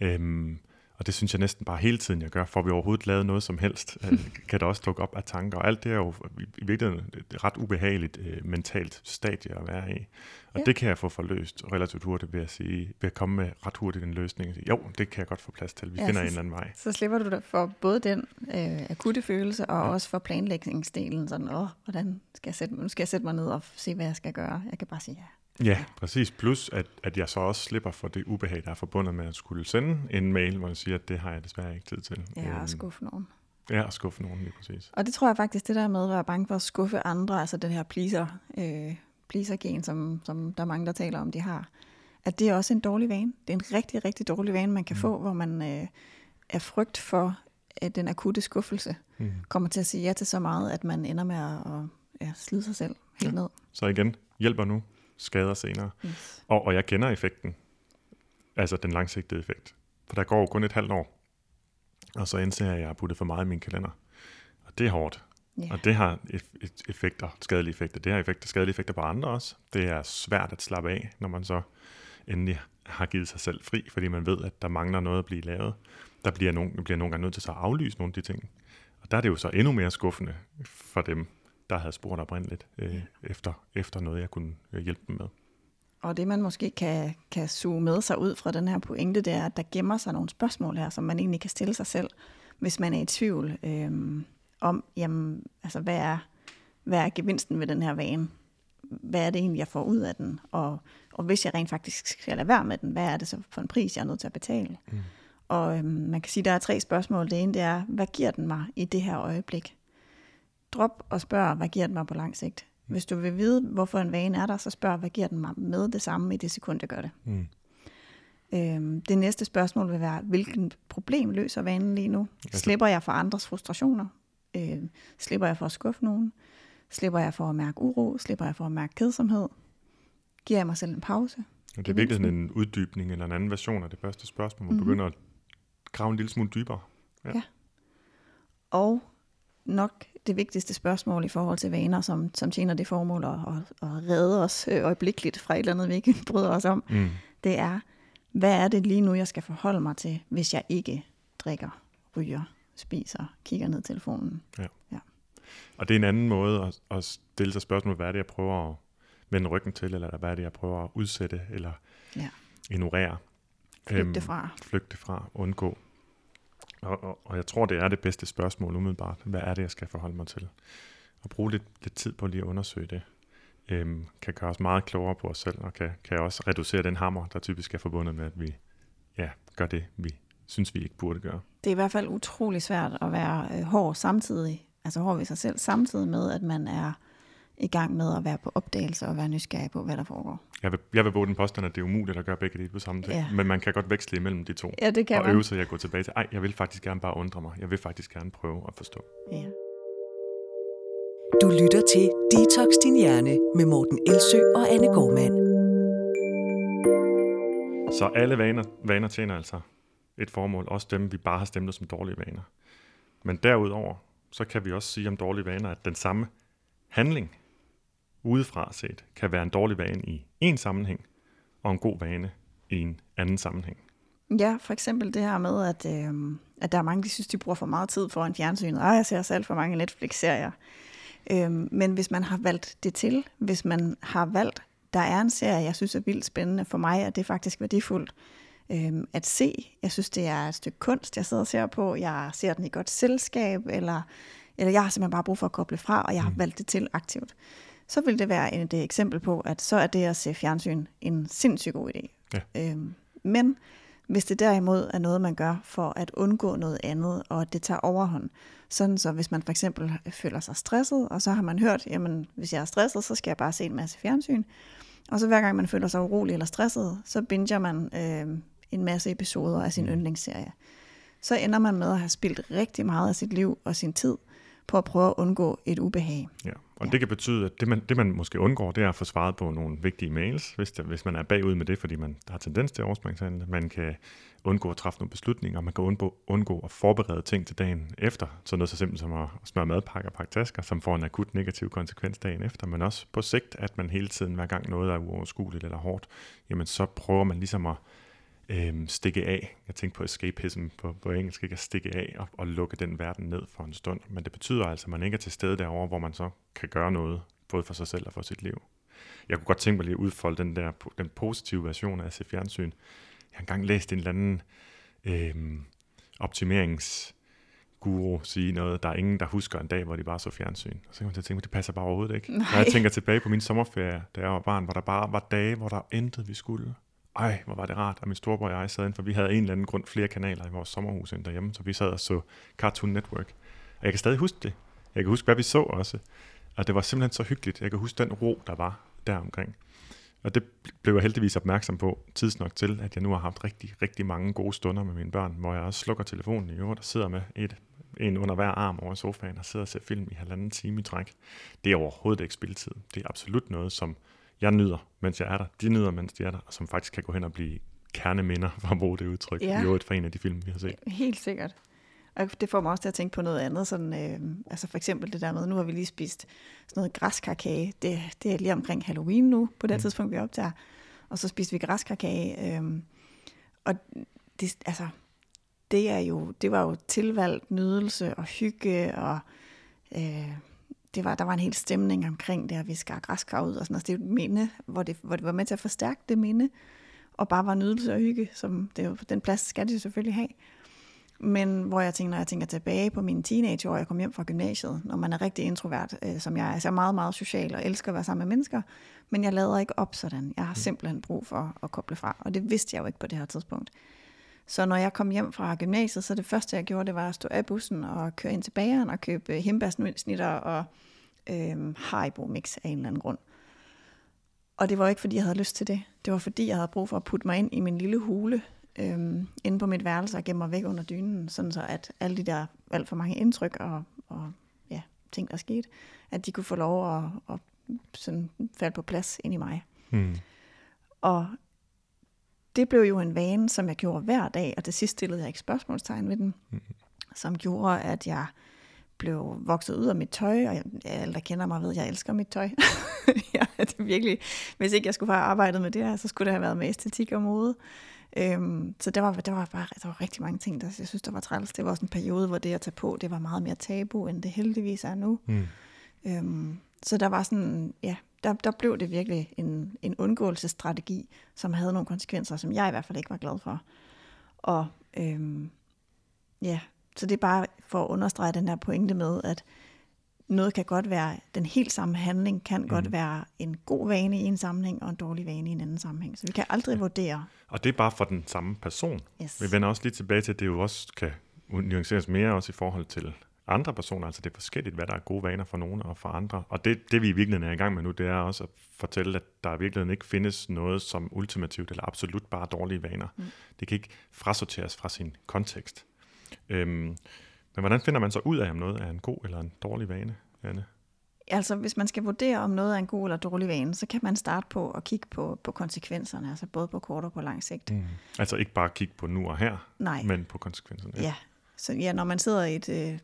Øhm, og det synes jeg næsten bare hele tiden, jeg gør. For vi overhovedet lavet noget som helst, øh, kan der også dukke op af tanker. Og alt det er jo i, virkeligheden et ret ubehageligt øh, mentalt stadie at være i. Og Ja. det kan jeg få forløst relativt hurtigt ved at, sige, ved at komme med ret hurtigt en løsning. Sige, jo, det kan jeg godt få plads til. Vi Ja, finder så- en eller anden vej. Så slipper du for både den øh, akutte følelse, og ja. også for planlægningsdelen, sådan, åh, hvordan skal jeg sætte, nu skal jeg sætte mig ned og se, hvad jeg skal gøre. Jeg kan bare sige ja. Ja, præcis. Plus, at, at jeg så også slipper for det ubehag, der er forbundet med at skulle sende en mail, hvor jeg siger, at det har jeg desværre ikke tid til. Ja, Øhm, og skuffe nogen. Ja, og skuffe nogen lige præcis. Og det tror jeg faktisk, det der med at være bange for at skuffe andre, altså den her pleaser, øh, pleaser-gen, som, som der er mange, der taler om, de har, at det er også en dårlig vane. Det er en rigtig, rigtig dårlig vane, man kan mm. få, hvor man øh, er frygt for at den akutte skuffelse, Mm. kommer til at sige ja til så meget, at man ender med at, at ja, slide sig selv helt Ja. ned. Så igen, hjælper nu, skader senere. Yes. Og, og jeg kender effekten, altså den langsigtede effekt. For der går jo kun et halvt år, og så indser jeg, at jeg har puttet for meget i min kalender. Og det er hårdt. Ja. Og det har effekter, skadelige effekter. Det har effekter, skadelige effekter på andre også. Det er svært at slappe af, når man så endelig har givet sig selv fri, fordi man ved, at der mangler noget at blive lavet. Der bliver nogen, bliver nogle gange nødt til at aflyse nogle af de ting. Og der er det jo så endnu mere skuffende for dem, der havde spurgt oprindeligt øh, efter, efter noget, jeg kunne øh, hjælpe dem med. Og det man måske kan, kan suge med sig ud fra den her pointe, det er, at der gemmer sig nogle spørgsmål her, som man egentlig kan stille sig selv, hvis man er i tvivl øhm, om, jamen, altså, hvad er, hvad er gevinsten ved den her vane? hvad er det egentlig, jeg får ud af den? Og, og hvis jeg rent faktisk skal lade være med den, hvad er det så for en pris, jeg er nødt til at betale? Mm. Og øhm, man kan sige, at der er tre spørgsmål. Det ene det er, hvad giver den mig i det her øjeblik? Drop og spørg, hvad giver den mig på lang sigt? Hvis du vil vide, hvorfor en vane er der, så spørg, hvad giver den mig med det samme i det sekund, jeg gør det? Mm. Øhm, det næste spørgsmål vil være, hvilken problem løser vanen lige nu? Altså- Slipper jeg for andres frustrationer? Øhm, slipper jeg for at skuffe nogen? Slipper jeg for at mærke uro? Slipper jeg for at mærke kedsomhed? Giver jeg mig selv en pause? Og det er virkelig sådan en uddybning eller en anden version af det første spørgsmål, hvor mm-hmm. begynder at grave en lille smule dybere. Ja. ja. Og nok det vigtigste spørgsmål i forhold til vaner, som, som tjener det formål at, at, at redde os øh, øjeblikkeligt fra et eller andet, vi ikke bryder os om, mm. det er, hvad er det lige nu, jeg skal forholde mig til, hvis jeg ikke drikker, ryger, spiser, kigger ned i telefonen. Ja. ja. Og det er en anden måde at, at stille sig spørgsmål, hvad er det, jeg prøver at vende ryggen til, eller hvad er det, jeg prøver at udsætte, eller ja. ignorere. Flygte fra. Øhm, flygte fra, undgå. Og, og, og jeg tror, det er det bedste spørgsmål umiddelbart. Hvad er det, jeg skal forholde mig til? Og bruge lidt, lidt tid på lige at undersøge det. Øhm, kan gøre os meget klogere på os selv, og kan, kan også reducere den hammer, der typisk er forbundet med, at vi ja, gør det, vi synes, vi ikke burde gøre. Det er i hvert fald utrolig svært at være øh, hård samtidig, altså hård ved sig selv, samtidig med, at man er i gang med at være på opdagelse og være nysgerrig på, hvad der foregår. Jeg vil, jeg vil bruge den påstand, at det er umuligt at gøre begge dele på samme tid. Ja. Men man kan godt veksle imellem de to. Ja, det kan og man. øve sig at gå tilbage til, ej, jeg vil faktisk gerne bare undre mig. Jeg vil faktisk gerne prøve at forstå. Ja. Du lytter til Detox Din Hjerne med Morten Elsø og Anne Gormand. Så alle vaner, vaner tjener altså et formål. Også dem, vi bare har stemt som dårlige vaner. Men derudover, så kan vi også sige om dårlige vaner, at den samme handling udefra set kan være en dårlig vane i en sammenhæng, og en god vane i en anden sammenhæng. Ja, for eksempel det her med, at, øh, at der er mange, der synes, de bruger for meget tid foran fjernsynet. Ej, jeg ser selv for mange Netflix-serier. Øh, men hvis man har valgt det til, hvis man har valgt, der er en serie, jeg synes er vildt spændende for mig, og det er faktisk værdifuldt øh, at se. Jeg synes, det er et stykke kunst, jeg sidder og ser på. Jeg ser den i godt selskab, eller, eller jeg har simpelthen bare brug for at koble fra, og jeg har mm. valgt det til aktivt så vil det være et eksempel på, at så er det at se fjernsyn en sindssygt god idé. Ja. Øhm, men hvis det derimod er noget, man gør for at undgå noget andet, og at det tager overhånd, sådan så hvis man for eksempel føler sig stresset, og så har man hørt, jamen hvis jeg er stresset, så skal jeg bare se en masse fjernsyn, og så hver gang man føler sig urolig eller stresset, så binger man øh, en masse episoder af sin mm. yndlingsserie. Så ender man med at have spildt rigtig meget af sit liv og sin tid på at prøve at undgå et ubehag. Ja, og ja. det kan betyde, at det man, det man måske undgår, det er at få svaret på nogle vigtige mails, hvis, det, hvis man er bagud med det, fordi man har tendens til overspringshandel. Man kan undgå at træffe nogle beslutninger, man kan undgå, undgå at forberede ting til dagen efter. Så noget så simpelt som at smøre madpakker og pakke tasker, som får en akut negativ konsekvens dagen efter, men også på sigt, at man hele tiden, hver gang noget er uoverskueligt eller hårdt, jamen så prøver man ligesom at øhm, stikke af. Jeg tænkte på escapism på, på engelsk, ikke at stikke af og, og lukke den verden ned for en stund. Men det betyder altså, at man ikke er til stede derovre, hvor man så kan gøre noget, både for sig selv og for sit liv. Jeg kunne godt tænke mig lige at udfolde den der den positive version af at se fjernsyn. Jeg har engang læst en eller anden øhm, optimerings guru sige noget, der er ingen, der husker en dag, hvor de bare så fjernsyn. Og så kan man tænke, det passer bare overhovedet ikke. Nej. Når jeg tænker tilbage på min sommerferie, da jeg var barn, hvor der bare var dage, hvor der intet vi skulle ej, hvor var det rart, at min storebror og jeg sad ind, for vi havde en eller anden grund flere kanaler i vores sommerhus end derhjemme, så vi sad og så Cartoon Network. Og jeg kan stadig huske det. Jeg kan huske, hvad vi så også. Og det var simpelthen så hyggeligt. Jeg kan huske den ro, der var deromkring. Og det blev jeg heldigvis opmærksom på tidsnok til, at jeg nu har haft rigtig, rigtig mange gode stunder med mine børn, hvor jeg også slukker telefonen i øvrigt og sidder med et, en under hver arm over sofaen og sidder og ser film i halvanden time i træk. Det er overhovedet ikke spilletid. Det er absolut noget, som jeg nyder, mens jeg er der. De nyder, mens de er der, og som faktisk kan gå hen og blive kerneminder, for at bruge det udtryk, ja. i øvrigt for en af de film, vi har set. Helt sikkert. Og det får mig også til at tænke på noget andet. Sådan, øh, altså for eksempel det der med, nu har vi lige spist sådan noget græskarkage. Det, det er lige omkring Halloween nu, på det mm. tidspunkt, vi optager. Og så spiste vi græskarkage. Øh, og det, altså, det, er jo, det var jo tilvalgt nydelse og hygge og øh, det var, der var en hel stemning omkring det, at vi skar græskar ud og sådan noget. Det er et minde, hvor det, hvor det var med til at forstærke det minde, og bare var nydelse og hygge, som det, den plads skal det selvfølgelig have. Men hvor jeg tænker, når jeg tænker tilbage på mine teenageår, jeg kom hjem fra gymnasiet, når man er rigtig introvert, øh, som jeg er, så er meget, meget social og elsker at være sammen med mennesker, men jeg lader ikke op sådan. Jeg har simpelthen brug for at koble fra, og det vidste jeg jo ikke på det her tidspunkt. Så når jeg kom hjem fra gymnasiet, så det første, jeg gjorde, det var at stå af bussen og køre ind til bageren og købe himbærsnitter og øh, Haribo mix af en eller anden grund. Og det var ikke, fordi jeg havde lyst til det. Det var, fordi jeg havde brug for at putte mig ind i min lille hule øh, inde på mit værelse og gemme mig væk under dynen, sådan så at alle de der alt for mange indtryk og, og ja, ting, der skete, at de kunne få lov at, at sådan falde på plads ind i mig. Mm. Og det blev jo en vane, som jeg gjorde hver dag, og til sidst stillede jeg ikke spørgsmålstegn ved den, mm. som gjorde, at jeg blev vokset ud af mit tøj, og jeg, alle, der kender mig, ved, at jeg elsker mit tøj. ja, det er virkelig, hvis ikke jeg skulle have arbejdet med det her, så skulle det have været med æstetik og mode. Øhm, så der var, der var bare der var rigtig mange ting, der jeg synes, der var træls. Det var også en periode, hvor det at tage på, det var meget mere tabu, end det heldigvis er nu. Mm. Øhm, så der var sådan, ja, der, der blev det virkelig en, en undgåelsesstrategi, som havde nogle konsekvenser, som jeg i hvert fald ikke var glad for. Og øhm, ja, så det er bare for at understrege den her pointe med, at noget kan godt være, den helt samme handling kan mm. godt være en god vane i en sammenhæng og en dårlig vane i en anden sammenhæng. Så vi kan aldrig ja. vurdere. Og det er bare for den samme person. Yes. Vi vender også lige tilbage til, at det jo også kan nuanceres mere også i forhold til andre personer. Altså det er forskelligt, hvad der er gode vaner for nogle og for andre. Og det, det vi i virkeligheden er i gang med nu, det er også at fortælle, at der i virkeligheden ikke findes noget som ultimativt eller absolut bare dårlige vaner. Mm. Det kan ikke frasorteres fra sin kontekst. Øhm, men hvordan finder man så ud af, om noget er en god eller en dårlig vane, Anne? Altså, hvis man skal vurdere, om noget er en god eller dårlig vane, så kan man starte på at kigge på, på konsekvenserne, altså både på kort og på lang sigt. Mm. Altså ikke bare kigge på nu og her, Nej. men på konsekvenserne. Ja. ja. Så ja, når man sidder i et, øh,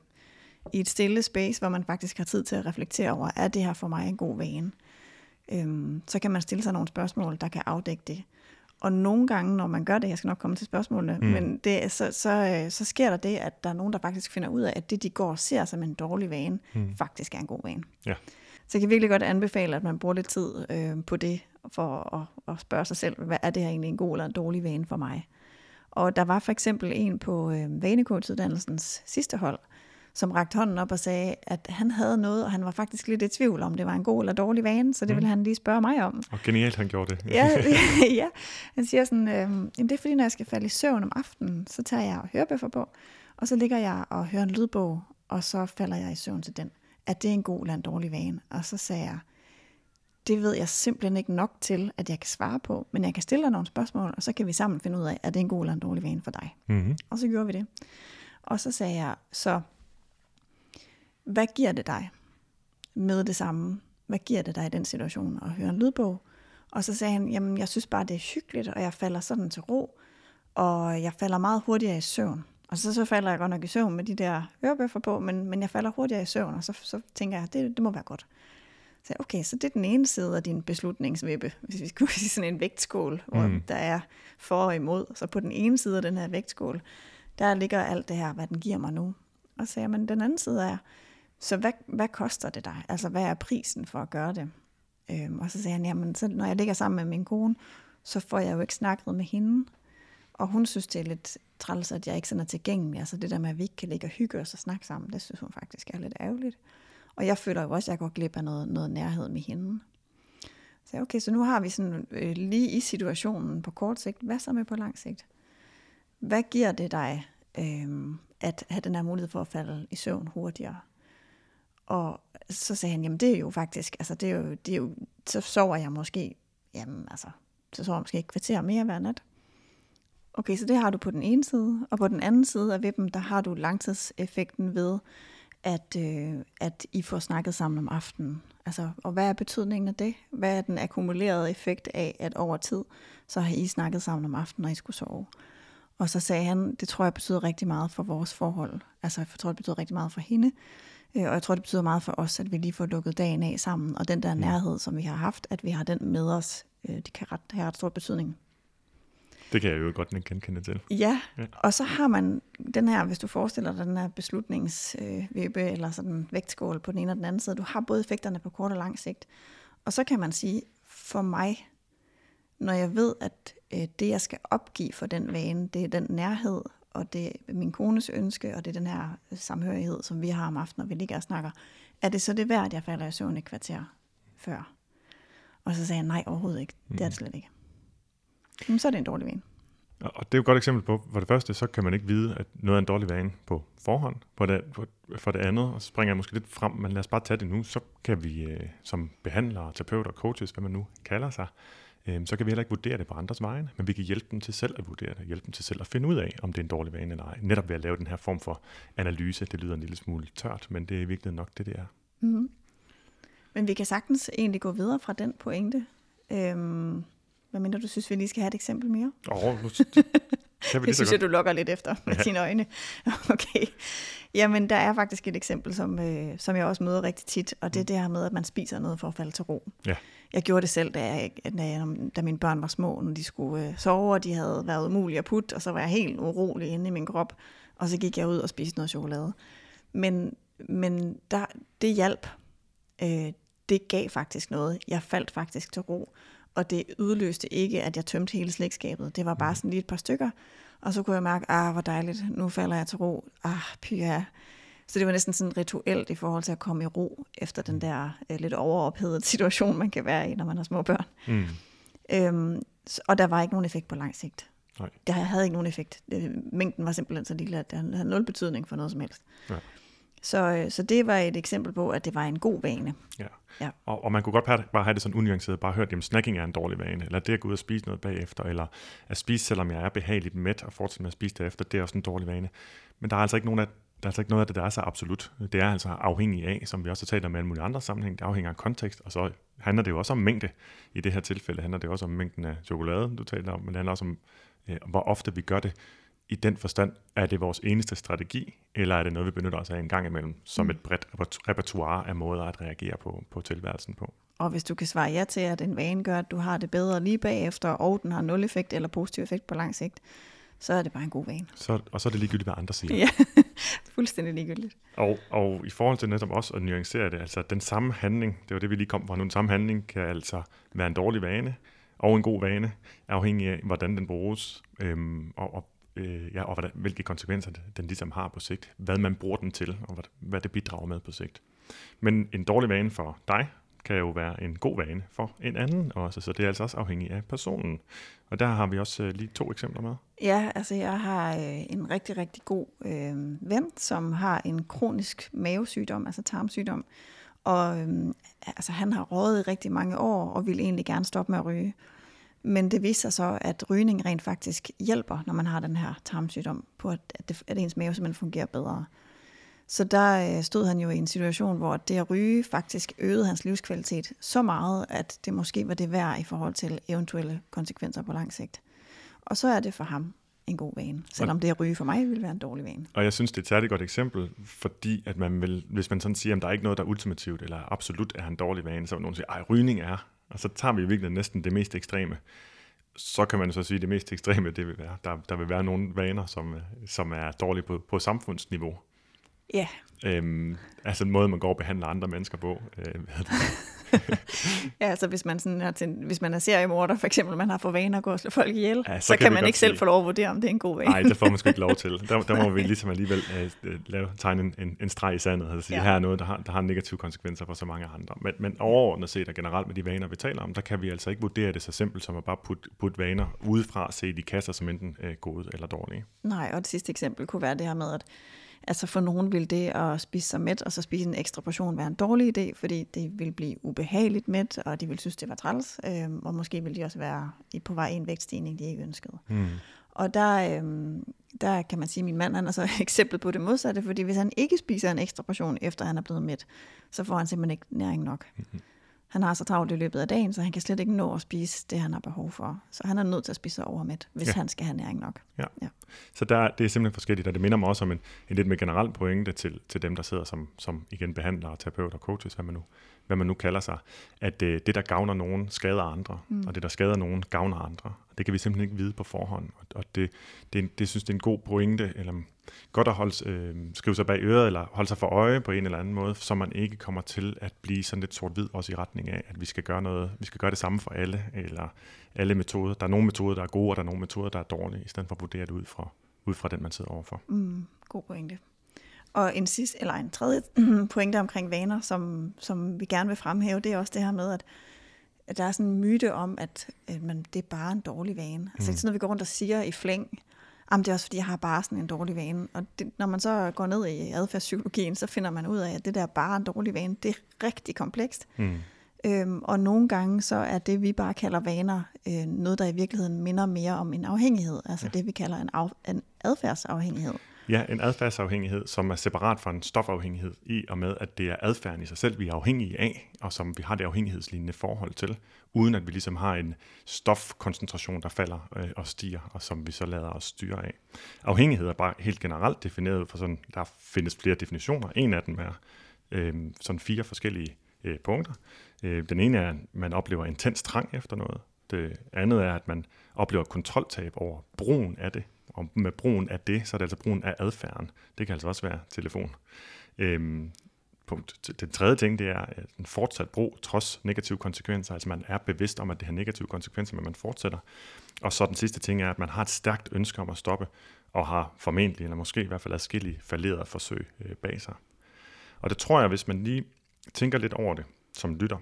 i et stille space, hvor man faktisk har tid til at reflektere over, er det her for mig en god vane? Øhm, så kan man stille sig nogle spørgsmål, der kan afdække det. Og nogle gange, når man gør det, jeg skal nok komme til spørgsmålene, mm. men det, så, så, øh, så sker der det, at der er nogen, der faktisk finder ud af, at det, de går og ser som en dårlig vane, mm. faktisk er en god vane. Ja. Så jeg kan virkelig godt anbefale, at man bruger lidt tid øh, på det, for at, at spørge sig selv, hvad er det her egentlig en god eller en dårlig vane for mig? Og der var for eksempel en på øh, vanecoachuddannelsens sidste hold, som rakte hånden op og sagde, at han havde noget, og han var faktisk lidt i tvivl om, det var en god eller dårlig vane, så det mm. ville han lige spørge mig om. Og genialt, han gjorde det. ja, ja, han siger sådan, øh, jamen det er fordi, når jeg skal falde i søvn om aftenen, så tager jeg hørebøffer på, og så ligger jeg og hører en lydbog, og så falder jeg i søvn til den. Er det en god eller en dårlig vane? Og så sagde jeg, det ved jeg simpelthen ikke nok til, at jeg kan svare på, men jeg kan stille dig nogle spørgsmål, og så kan vi sammen finde ud af, er det en god eller en dårlig vane for dig. Mm-hmm. Og så gjorde vi det. Og så sagde jeg, så hvad giver det dig med det samme? Hvad giver det dig i den situation at høre en lydbog? Og så sagde han, jamen jeg synes bare, det er hyggeligt, og jeg falder sådan til ro, og jeg falder meget hurtigere i søvn. Og så, så falder jeg godt nok i søvn med de der hørebøffer på, men, men jeg falder hurtigere i søvn, og så, så tænker jeg, det, det må være godt. Så okay, så det er den ene side af din beslutningsvippe, hvis vi skulle sige sådan en vægtskål, hvor mm. der er for og imod. Så på den ene side af den her vægtskål, der ligger alt det her, hvad den giver mig nu. Og så siger men den anden side er, så hvad, hvad koster det dig? Altså, hvad er prisen for at gøre det? Øhm, og så sagde han, jamen, så når jeg ligger sammen med min kone, så får jeg jo ikke snakket med hende. Og hun synes, det er lidt træls, at jeg ikke sådan er tilgængelig. Altså det der med, at vi ikke kan ligge og hygge os og snakke sammen, det synes hun faktisk er lidt ærgerligt. Og jeg føler jo også, at jeg går glip af noget, noget nærhed med hende. Så okay, så nu har vi sådan øh, lige i situationen på kort sigt, hvad så med på lang sigt? Hvad giver det dig øh, at have den her mulighed for at falde i søvn hurtigere? Og så sagde han, jamen det er jo faktisk, altså det er jo, det er jo så sover jeg måske, jamen altså, så sover jeg måske et kvarter mere hver nat. Okay, så det har du på den ene side, og på den anden side af vippen, der har du langtidseffekten ved, at, øh, at I får snakket sammen om aftenen. Altså, og hvad er betydningen af det? Hvad er den akkumulerede effekt af, at over tid, så har I snakket sammen om aftenen, når I skulle sove? Og så sagde han, det tror jeg betyder rigtig meget for vores forhold. Altså, jeg tror, det betyder rigtig meget for hende. Øh, og jeg tror, det betyder meget for os, at vi lige får lukket dagen af sammen. Og den der nærhed, som vi har haft, at vi har den med os, øh, det kan ret, have ret stor betydning. Det kan jeg jo godt genkende til. Ja, ja, og så har man den her, hvis du forestiller dig den her beslutningsvippe øh, eller sådan vægtskål på den ene og den anden side, du har både effekterne på kort og lang sigt. Og så kan man sige, for mig, når jeg ved, at øh, det jeg skal opgive for den vane, det er den nærhed og det er min kones ønske, og det er den her samhørighed, som vi har om aftenen, når vi ligger og snakker, er det så det værd, at jeg falder i søvn et kvarter før? Og så sagde jeg, nej, overhovedet ikke. Det er det slet ikke. Jamen, så er det en dårlig vane. Og det er jo et godt eksempel på, for det første, så kan man ikke vide, at noget er en dårlig vane på forhånd. På det, for det andet, og så springer jeg måske lidt frem, men lad os bare tage det nu, så kan vi øh, som behandlere, terapeuter, coaches, hvad man nu kalder sig, øh, så kan vi heller ikke vurdere det på andres vegne, men vi kan hjælpe dem til selv at vurdere det, hjælpe dem til selv at finde ud af, om det er en dårlig vane eller ej. Netop ved at lave den her form for analyse, det lyder en lille smule tørt, men det er virkelig nok det, det er. Mm-hmm. Men vi kan sagtens egentlig gå videre fra den pointe. Øhm, hvad mindre du synes, vi lige skal have et eksempel mere? Åh, oh, det, det synes jeg, du lokker lidt efter med ja. dine øjne. Okay. Jamen, der er faktisk et eksempel, som, øh, som jeg også møder rigtig tit, og det er mm. det her med, at man spiser noget for at falde til ro. Ja. Jeg gjorde det selv, da, jeg, da, jeg, da mine børn var små, når de skulle øh, sove, og de havde været umulige at putte, og så var jeg helt urolig inde i min krop, og så gik jeg ud og spiste noget chokolade. Men, men der, det hjalp. Øh, det gav faktisk noget. Jeg faldt faktisk til ro og det udløste ikke, at jeg tømte hele slægtskabet. Det var bare mm. sådan lige et par stykker, og så kunne jeg mærke, ah, hvor dejligt, nu falder jeg til ro. Ah, pyha. Så det var næsten sådan rituelt i forhold til at komme i ro efter den mm. der uh, lidt overophedede situation, man kan være i, når man har små børn. Mm. Øhm, og der var ikke nogen effekt på lang sigt. Nej. Det havde ikke nogen effekt. Mængden var simpelthen så lille, at det havde nul betydning for noget som helst. Ja. Så, øh, så det var et eksempel på, at det var en god vane. Ja. ja. Og, og man kunne godt bare have det sådan unuanceret, bare hørt, at snacking er en dårlig vane, eller det at gå ud og spise noget bagefter, eller at spise, selvom jeg er behageligt mæt, og fortsætte med at spise derefter, det er også en dårlig vane. Men der er altså ikke nogen af, der er altså ikke noget af det, der er så absolut. Det er altså afhængig af, som vi også har talt om i alle mulige andre sammenhæng, det afhænger af kontekst, og så handler det jo også om mængde. I det her tilfælde handler det også om mængden af chokolade, du talte om, men det handler også om, øh, hvor ofte vi gør det i den forstand, er det vores eneste strategi, eller er det noget, vi benytter os af en gang imellem, som mm. et bredt repertoire af måder at reagere på, på tilværelsen på? Og hvis du kan svare ja til, at en vane gør, at du har det bedre lige bagefter, og den har nul effekt eller positiv effekt på lang sigt, så er det bare en god vane. Så, og så er det ligegyldigt, hvad andre siger. Ja, fuldstændig ligegyldigt. Og, og i forhold til netop også at nuancere det, altså den samme handling, det var det, vi lige kom fra nu, den samme handling kan altså være en dårlig vane, og en god vane, afhængig af, hvordan den bruges, øhm, og, og øh, ja, og hvordan, hvilke konsekvenser den ligesom har på sigt, hvad man bruger den til, og hvad, hvad det bidrager med på sigt. Men en dårlig vane for dig kan jo være en god vane for en anden også, så det er altså også afhængigt af personen. Og der har vi også øh, lige to eksempler med. Ja, altså jeg har øh, en rigtig, rigtig god øh, ven, som har en kronisk mavesygdom, altså tarmsygdom, og øh, altså, han har røget i rigtig mange år, og vil egentlig gerne stoppe med at ryge. Men det viser sig så, at rygning rent faktisk hjælper, når man har den her tarmsygdom, på at, det, at ens mave simpelthen fungerer bedre. Så der øh, stod han jo i en situation, hvor det at ryge faktisk øgede hans livskvalitet så meget, at det måske var det værd i forhold til eventuelle konsekvenser på lang sigt. Og så er det for ham en god vane, selvom det at ryge for mig vil være en dårlig vane. Og jeg synes, det er et særligt godt eksempel, fordi at man vil, hvis man sådan siger, at der er ikke noget, der er ultimativt eller absolut er en dårlig vane, så vil nogen sige, at rygning er og så tager vi i virkeligheden næsten det mest ekstreme. Så kan man så sige, at det mest ekstreme, det vil være, der, der vil være nogle vaner, som, øh, som er dårlige på, på samfundsniveau. Ja. Øhm, altså en måde, man går og behandler andre mennesker på. Øh, ja, altså hvis man, sådan er til, hvis man er seriemorder, for eksempel, man har for vane at gå og slå folk ihjel, ja, så, så kan, kan man ikke selv få lov at vurdere, om det er en god vane. Nej, det får man sgu ikke lov til. Der, der må vi ligesom alligevel uh, lave, tegne en, en, en streg i sandet, og sige, ja. her er noget, der har, der har negative konsekvenser for så mange andre. Men, men overordnet set og generelt med de vaner, vi taler om, der kan vi altså ikke vurdere det så simpelt som at bare putte put vaner udefra, se de kasser som enten uh, gode eller dårlige. Nej, og det sidste eksempel kunne være det her med, at Altså for nogen vil det at spise sig mæt, og så spise en ekstra portion være en dårlig idé, fordi det vil blive ubehageligt mæt, og de vil synes, det var træls, øh, og måske vil de også være på vej i en vægtstigning, de ikke ønskede. Mm. Og der, øh, der kan man sige, at min mand han er så et eksempel på det modsatte, fordi hvis han ikke spiser en ekstra portion, efter han er blevet mæt, så får han simpelthen ikke næring nok. Mm-hmm. Han har så travlt i løbet af dagen, så han kan slet ikke nå at spise det, han har behov for. Så han er nødt til at spise overmæt, hvis ja. han skal have næring nok. Ja. ja. Så der, det er simpelthen forskelligt, og det minder mig også om en, en lidt mere generel pointe til, til dem, der sidder som, som igen behandlere, terapeuter, coaches, hvad man nu, hvad man nu kalder sig, at det, øh, det der gavner nogen, skader andre, mm. og det, der skader nogen, gavner andre. Det kan vi simpelthen ikke vide på forhånd, og det, det, det synes det er en god pointe, eller godt at holde, øh, skrive sig bag øret, eller holde sig for øje på en eller anden måde, så man ikke kommer til at blive sådan lidt sort-hvid også i retning af, at vi skal gøre noget, vi skal gøre det samme for alle, eller alle metoder. Der er nogle metoder, der er gode, og der er nogle metoder, der er dårlige, i stedet for at vurdere det ud fra ud fra den, man sidder overfor. Mm, god pointe. Og en sidste, eller en tredje pointe omkring vaner, som, som vi gerne vil fremhæve, det er også det her med, at, at der er sådan en myte om, at, at man, det er bare en dårlig vane. Altså mm. sådan noget, vi går rundt og siger i flæng, Jamen, det er også fordi, jeg har bare sådan en dårlig vane. Og det, når man så går ned i adfærdspsykologien, så finder man ud af, at det der bare en dårlig vane, det er rigtig komplekst. Mm. Øhm, og nogle gange så er det, vi bare kalder vaner, øh, noget, der i virkeligheden minder mere om en afhængighed. Altså ja. det, vi kalder en, af, en adfærdsafhængighed. Ja, en adfærdsafhængighed, som er separat fra en stofafhængighed i og med, at det er adfærden i sig selv, vi er afhængige af, og som vi har det afhængighedslignende forhold til, uden at vi ligesom har en stofkoncentration, der falder øh, og stiger, og som vi så lader os styre af. Afhængighed er bare helt generelt defineret, for sådan, der findes flere definitioner. En af dem er øh, sådan fire forskellige øh, punkter. Øh, den ene er, at man oplever intens trang efter noget. Det andet er, at man oplever kontroltab over brugen af det. Og med brugen af det, så er det altså brugen af adfærden. Det kan altså også være telefon. Øhm, punkt. Den tredje ting, det er øh, en fortsat brug, trods negative konsekvenser. Altså man er bevidst om, at det har negative konsekvenser, men man fortsætter. Og så den sidste ting er, at man har et stærkt ønske om at stoppe, og har formentlig, eller måske i hvert fald adskillige falderede forsøg øh, bag sig. Og det tror jeg, hvis man lige tænker lidt over det som lytter,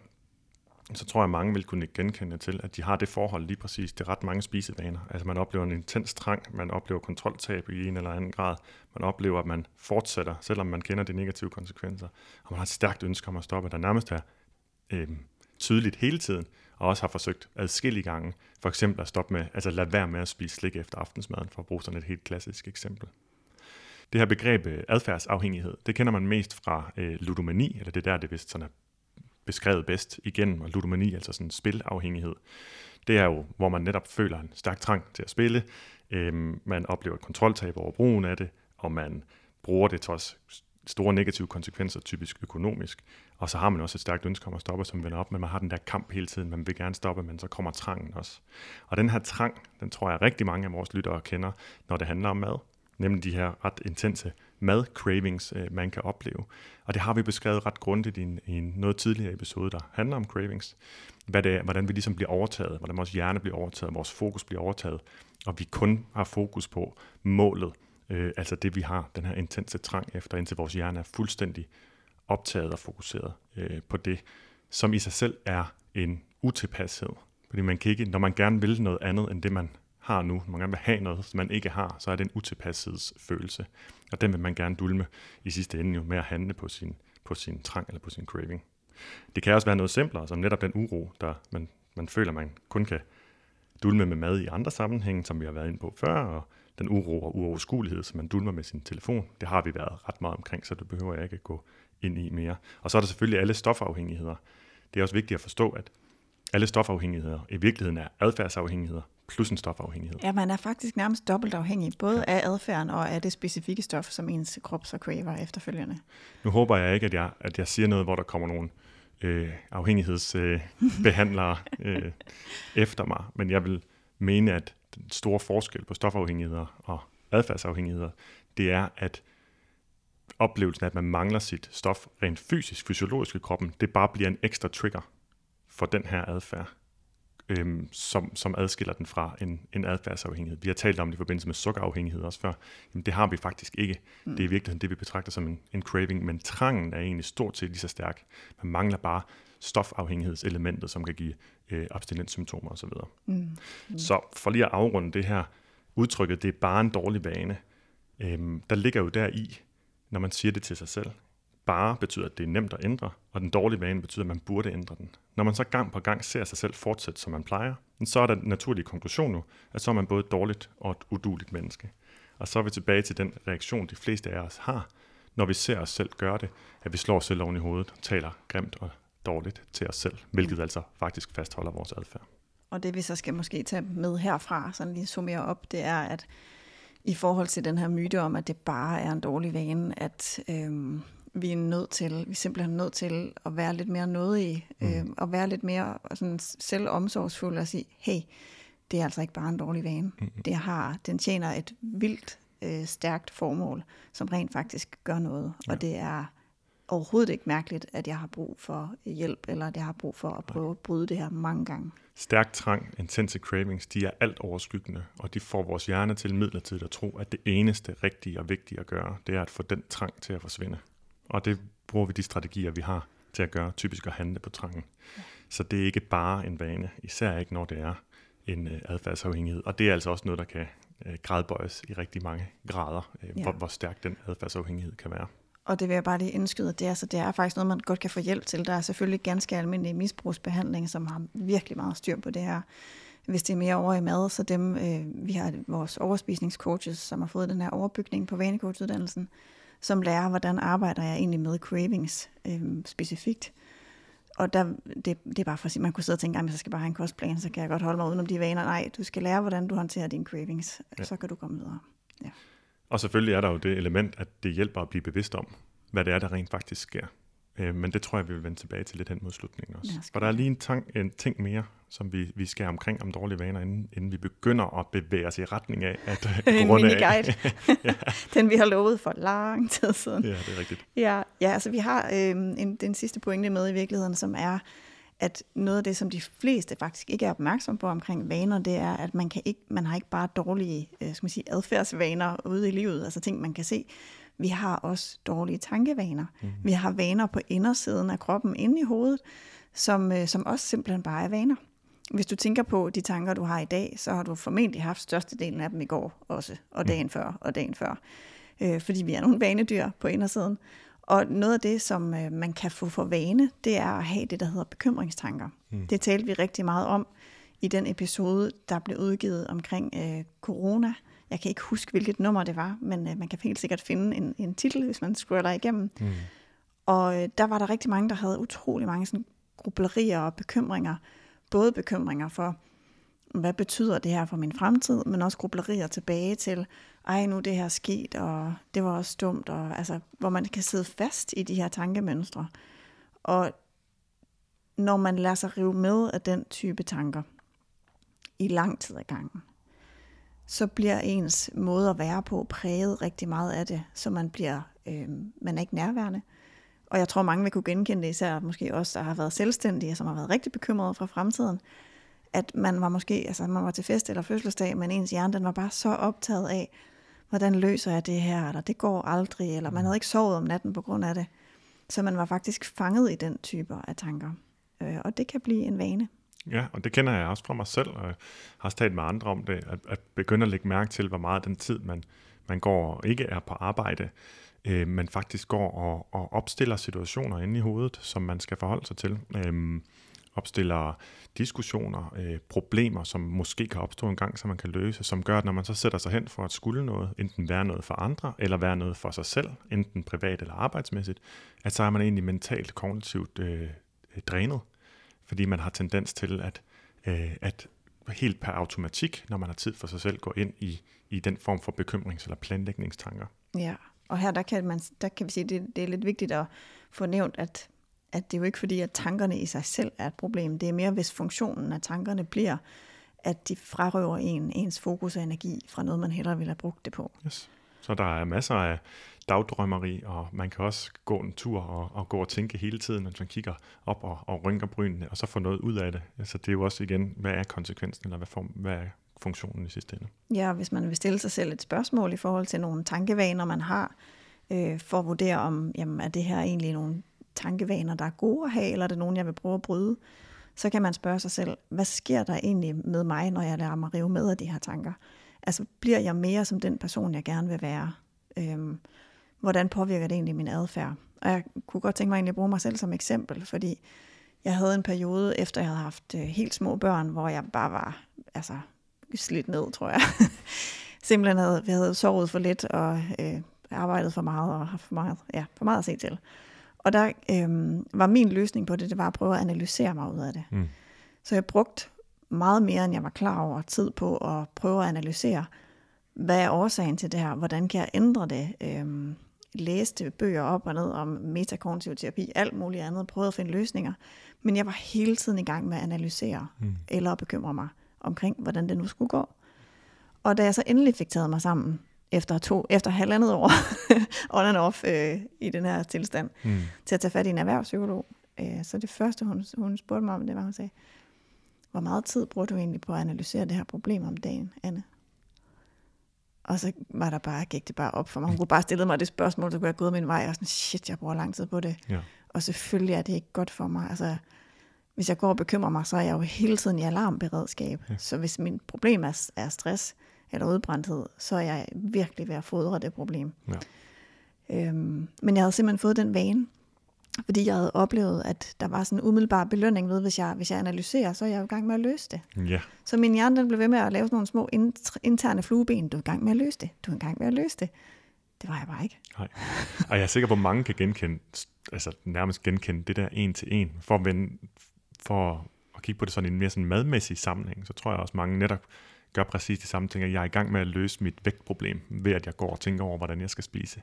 så tror jeg, at mange vil kunne genkende til, at de har det forhold lige præcis. Det er ret mange spisevaner. Altså man oplever en intens trang, man oplever kontroltab i en eller anden grad, man oplever, at man fortsætter, selvom man kender de negative konsekvenser, og man har et stærkt ønske om at stoppe, der nærmest er øh, tydeligt hele tiden, og også har forsøgt adskillige gange, for eksempel at stoppe med, altså lade være med at spise slik efter aftensmaden, for at bruge sådan et helt klassisk eksempel. Det her begreb øh, adfærdsafhængighed, det kender man mest fra øh, ludomani, eller det der, det vist sådan er beskrevet bedst igennem, og ludomani, altså sådan spilafhængighed, det er jo, hvor man netop føler en stærk trang til at spille, øhm, man oplever et kontroltab over brugen af det, og man bruger det trods store negative konsekvenser, typisk økonomisk. Og så har man også et stærkt ønske om at stoppe, som vender op, men man har den der kamp hele tiden, man vil gerne stoppe, men så kommer trangen også. Og den her trang, den tror jeg rigtig mange af vores lyttere kender, når det handler om mad nemlig de her ret intense mad-cravings, øh, man kan opleve. Og det har vi beskrevet ret grundigt i en, i en noget tidligere episode, der handler om cravings. Hvad det er, hvordan vi ligesom bliver overtaget, hvordan vores hjerne bliver overtaget, vores fokus bliver overtaget, og vi kun har fokus på målet, øh, altså det vi har, den her intense trang efter, indtil vores hjerne er fuldstændig optaget og fokuseret øh, på det, som i sig selv er en utilpashed. Fordi man kan ikke, når man gerne vil noget andet end det, man har nu, når man gerne vil have noget, som man ikke har, så er det en utilpashedsfølelse. Og den vil man gerne dulme i sidste ende jo med at handle på sin, på sin trang eller på sin craving. Det kan også være noget simplere, som netop den uro, der man, man føler, man kun kan dulme med mad i andre sammenhænge, som vi har været inde på før, og den uro og uoverskuelighed, som man dulmer med sin telefon, det har vi været ret meget omkring, så det behøver jeg ikke gå ind i mere. Og så er der selvfølgelig alle stofafhængigheder. Det er også vigtigt at forstå, at alle stofafhængigheder i virkeligheden er adfærdsafhængigheder, plus en stofafhængighed. Ja, man er faktisk nærmest dobbelt afhængig, både ja. af adfærden og af det specifikke stof, som ens krop så craver efterfølgende. Nu håber jeg ikke, at jeg, at jeg siger noget, hvor der kommer nogle øh, afhængighedsbehandlere øh, øh, efter mig, men jeg vil mene, at den store forskel på stofafhængigheder og adfærdsafhængigheder, det er, at oplevelsen af, at man mangler sit stof rent fysisk, fysiologisk i kroppen, det bare bliver en ekstra trigger for den her adfærd øhm, som, som adskiller den fra en, en adfærdsafhængighed. Vi har talt om det i forbindelse med sukkerafhængighed også før. Jamen, det har vi faktisk ikke. Mm. Det er i virkeligheden det, vi betragter som en, en craving, men trangen er egentlig stort set lige så stærk. Man mangler bare stofafhængighedselementet, som kan give øh, abstinenssymptomer osv. Mm. Mm. Så for lige at afrunde det her udtrykket, det er bare en dårlig vane, øhm, der ligger jo der i, når man siger det til sig selv, bare betyder, at det er nemt at ændre, og den dårlige vane betyder, at man burde ændre den. Når man så gang på gang ser sig selv fortsætte, som man plejer, så er der den naturlige konklusion nu, at så er man både et dårligt og et uduligt menneske. Og så er vi tilbage til den reaktion, de fleste af os har, når vi ser os selv gøre det, at vi slår os selv oven i hovedet taler grimt og dårligt til os selv, hvilket altså faktisk fastholder vores adfærd. Og det vi så skal måske tage med herfra, sådan lige summere op, det er, at i forhold til den her myte om, at det bare er en dårlig vane, at øhm, vi er nødt til, vi er simpelthen nødt til at være lidt mere nådige, mm. øh, og være lidt mere sådan selvomsorgsfulde og sige, hey, det er altså ikke bare en dårlig vane. Mm. Det har, den tjener et vildt øh, stærkt formål, som rent faktisk gør noget, ja. og det er overhovedet ikke mærkeligt, at jeg har brug for hjælp, eller at jeg har brug for at prøve at bryde det her mange gange. Stærk trang, intense cravings, de er alt overskyggende, og de får vores hjerne til midlertidigt at tro, at det eneste rigtige og vigtige at gøre, det er at få den trang til at forsvinde. Og det bruger vi de strategier, vi har til at gøre, typisk at handle på trangen. Ja. Så det er ikke bare en vane, især ikke når det er en øh, adfærdsafhængighed. Og det er altså også noget, der kan øh, gradbøjes i rigtig mange grader, øh, ja. hvor, hvor stærk den adfærdsafhængighed kan være. Og det vil jeg bare lige indskyde, at det er, så det er faktisk noget, man godt kan få hjælp til. Der er selvfølgelig ganske almindelig misbrugsbehandling, som har virkelig meget styr på det her. Hvis det er mere over i mad, så dem, øh, vi har vores overspisningscoaches, som har fået den her overbygning på vanecoachuddannelsen, som lærer, hvordan arbejder jeg egentlig med cravings øh, specifikt. Og der, det, det er bare for at sige, man kunne sidde og tænke, at jeg skal bare have en kostplan, så kan jeg godt holde mig udenom de vaner. Nej, du skal lære, hvordan du håndterer dine cravings, ja. så kan du komme videre. Ja. Og selvfølgelig er der jo det element, at det hjælper at blive bevidst om, hvad det er, der rent faktisk sker. Øh, men det tror jeg, vi vil vende tilbage til lidt hen mod slutningen også. For der er lige en, tang, en ting mere, som vi, vi skal omkring om dårlige vaner, inden, inden vi begynder at bevæge os i retning af at en mini-guide. ja. Den vi har lovet for lang tid siden. Ja, det er rigtigt. Ja, ja altså vi har øh, en, den sidste pointe med i virkeligheden, som er, at noget af det, som de fleste faktisk ikke er opmærksom på omkring vaner, det er, at man, kan ikke, man har ikke bare dårlige øh, skal man sige, adfærdsvaner ude i livet, altså ting, man kan se. Vi har også dårlige tankevaner. Mm. Vi har vaner på indersiden af kroppen, inde i hovedet, som, øh, som også simpelthen bare er vaner. Hvis du tænker på de tanker, du har i dag, så har du formentlig haft størstedelen af dem i går også, og dagen før, og dagen før. Øh, fordi vi er nogle vanedyr på indersiden. Og noget af det, som øh, man kan få for vane, det er at have det, der hedder bekymringstanker. Mm. Det talte vi rigtig meget om i den episode, der blev udgivet omkring øh, corona. Jeg kan ikke huske, hvilket nummer det var, men øh, man kan helt sikkert finde en, en titel, hvis man scroller igennem. Mm. Og øh, der var der rigtig mange, der havde utrolig mange sådan, grublerier og bekymringer. Både bekymringer for, hvad betyder det her for min fremtid, men også grublerier tilbage til, ej, nu er det her sket, og det var også dumt, og altså, hvor man kan sidde fast i de her tankemønstre. Og når man lader sig rive med af den type tanker i lang tid ad gangen, så bliver ens måde at være på præget rigtig meget af det, så man bliver, øh, man er ikke nærværende. Og jeg tror, mange vil kunne genkende det, især måske også, der har været selvstændige, som har været rigtig bekymrede fra fremtiden, at man var måske, altså man var til fest eller fødselsdag, men ens hjerne, den var bare så optaget af, hvordan løser jeg det her, eller det går aldrig, eller man havde ikke sovet om natten på grund af det. Så man var faktisk fanget i den type af tanker. Øh, og det kan blive en vane. Ja, og det kender jeg også fra mig selv, og jeg har også talt med andre om det, at, at begynde at lægge mærke til, hvor meget den tid, man, man går og ikke er på arbejde, øh, man faktisk går og, og opstiller situationer inde i hovedet, som man skal forholde sig til. Øh, opstiller diskussioner, øh, problemer, som måske kan opstå en gang, som man kan løse, som gør, at når man så sætter sig hen for at skulle noget, enten være noget for andre, eller være noget for sig selv, enten privat eller arbejdsmæssigt, at så er man egentlig mentalt, kognitivt øh, drænet, fordi man har tendens til at, øh, at helt per automatik, når man har tid for sig selv, gå ind i, i den form for bekymrings- eller planlægningstanker. Ja, og her der kan, man, der kan vi sige, det, det er lidt vigtigt at få nævnt, at at det er jo ikke fordi, at tankerne i sig selv er et problem. Det er mere, hvis funktionen af tankerne bliver, at de frarøver en ens fokus og energi fra noget, man hellere ville have brugt det på. Yes. Så der er masser af dagdrømmeri, og man kan også gå en tur og, og gå og tænke hele tiden, når man kigger op og, og rynker brynene, og så få noget ud af det. Så det er jo også igen, hvad er konsekvensen, eller hvad, form, hvad er funktionen i sidste ende? Ja, hvis man vil stille sig selv et spørgsmål i forhold til nogle tankevaner, man har, øh, for at vurdere om, jamen, er det her egentlig nogle tankevaner, der er gode at have, eller er det nogen, jeg vil prøve at bryde, så kan man spørge sig selv, hvad sker der egentlig med mig, når jeg lader mig rive med af de her tanker? Altså, bliver jeg mere som den person, jeg gerne vil være? Øhm, hvordan påvirker det egentlig min adfærd? Og jeg kunne godt tænke mig egentlig at bruge mig selv som eksempel, fordi jeg havde en periode, efter jeg havde haft øh, helt små børn, hvor jeg bare var altså, slidt ned, tror jeg. Simpelthen havde, vi havde sovet for lidt og øh, arbejdet for meget og haft for meget, ja, for meget at se til. Og der øhm, var min løsning på det, det var at prøve at analysere mig ud af det. Mm. Så jeg brugte meget mere, end jeg var klar over, tid på at prøve at analysere, hvad er årsagen til det her? Hvordan kan jeg ændre det? Øhm, læste bøger op og ned om metakognitiv terapi, alt muligt andet, prøvede at finde løsninger. Men jeg var hele tiden i gang med at analysere, mm. eller at bekymre mig omkring, hvordan det nu skulle gå. Og da jeg så endelig fik taget mig sammen, efter, to, efter halvandet år on and off øh, i den her tilstand, mm. til at tage fat i en erhvervspsykolog. Øh, så det første, hun, hun spurgte mig om, det var, hun sagde, hvor meget tid bruger du egentlig på at analysere det her problem om dagen, Anne? Og så var der bare, gik det bare op for mig. Hun kunne bare stille mig det spørgsmål, så kunne jeg gå min vej, og sådan, shit, jeg bruger lang tid på det. Ja. Og selvfølgelig er det ikke godt for mig. Altså, hvis jeg går og bekymrer mig, så er jeg jo hele tiden i alarmberedskab. Ja. Så hvis min problem er, er stress eller udbrændthed, så er jeg virkelig ved at fodre det problem. Ja. Øhm, men jeg havde simpelthen fået den vane, fordi jeg havde oplevet, at der var sådan en umiddelbar belønning ved, hvis jeg, hvis jeg analyserer, så er jeg i gang med at løse det. Ja. Så min hjerne den blev ved med at lave sådan nogle små interne flueben. Du er i gang med at løse det. Du er i gang med at løse det. Det var jeg bare ikke. Nej. Og jeg er sikker på, at mange kan genkende, altså nærmest genkende det der en til en. For at, vende, for at kigge på det sådan i en mere sådan madmæssig sammenhæng, så tror jeg også, mange netop gør præcis de samme ting, at jeg er i gang med at løse mit vægtproblem, ved at jeg går og tænker over, hvordan jeg skal spise.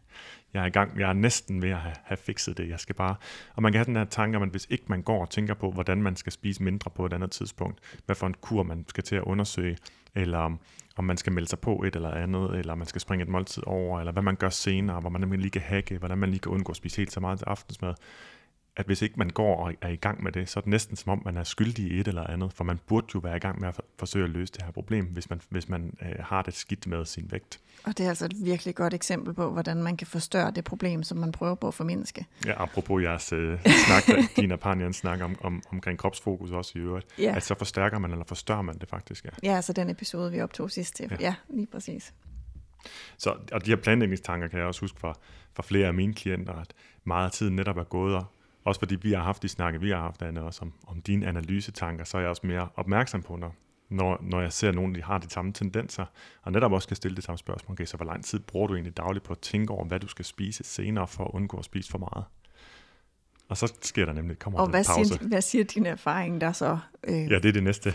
Jeg er i gang, jeg er næsten ved at have, have fikset det. Jeg skal bare, og man kan have den her tanke om, at hvis ikke man går og tænker på, hvordan man skal spise mindre på et andet tidspunkt, hvad for en kur man skal til at undersøge, eller om, om man skal melde sig på et eller andet, eller man skal springe et måltid over, eller hvad man gør senere, hvor man lige kan hacke, hvordan man lige kan undgå at spise helt så meget til aftensmad at hvis ikke man går og er i gang med det, så er det næsten som om, man er skyldig i et eller andet, for man burde jo være i gang med at forsøge at løse det her problem, hvis man, hvis man øh, har det skidt med sin vægt. Og det er altså et virkelig godt eksempel på, hvordan man kan forstørre det problem, som man prøver på at formindske. Ja, apropos jeres øh, snak, din og snak om, om, omkring kropsfokus også i øvrigt, ja. at så forstærker man eller forstørrer man det faktisk. Ja, ja altså den episode, vi optog sidst. Ja, ja lige præcis. Så, og de her planlægningstanker kan jeg også huske fra, fra flere af mine klienter, at meget af tiden netop er gået og også fordi vi har haft de snakke, vi har haft, Anne, også om, om dine analysetanker, så er jeg også mere opmærksom på, når, når, når jeg ser nogen, der har de samme tendenser, og netop også kan stille det samme spørgsmål. Okay, så hvor lang tid bruger du egentlig dagligt på at tænke over, hvad du skal spise senere, for at undgå at spise for meget? Og så sker der nemlig, kommer og hvad pause. Siger, hvad siger din erfaring der så? Øh, ja, det er det næste.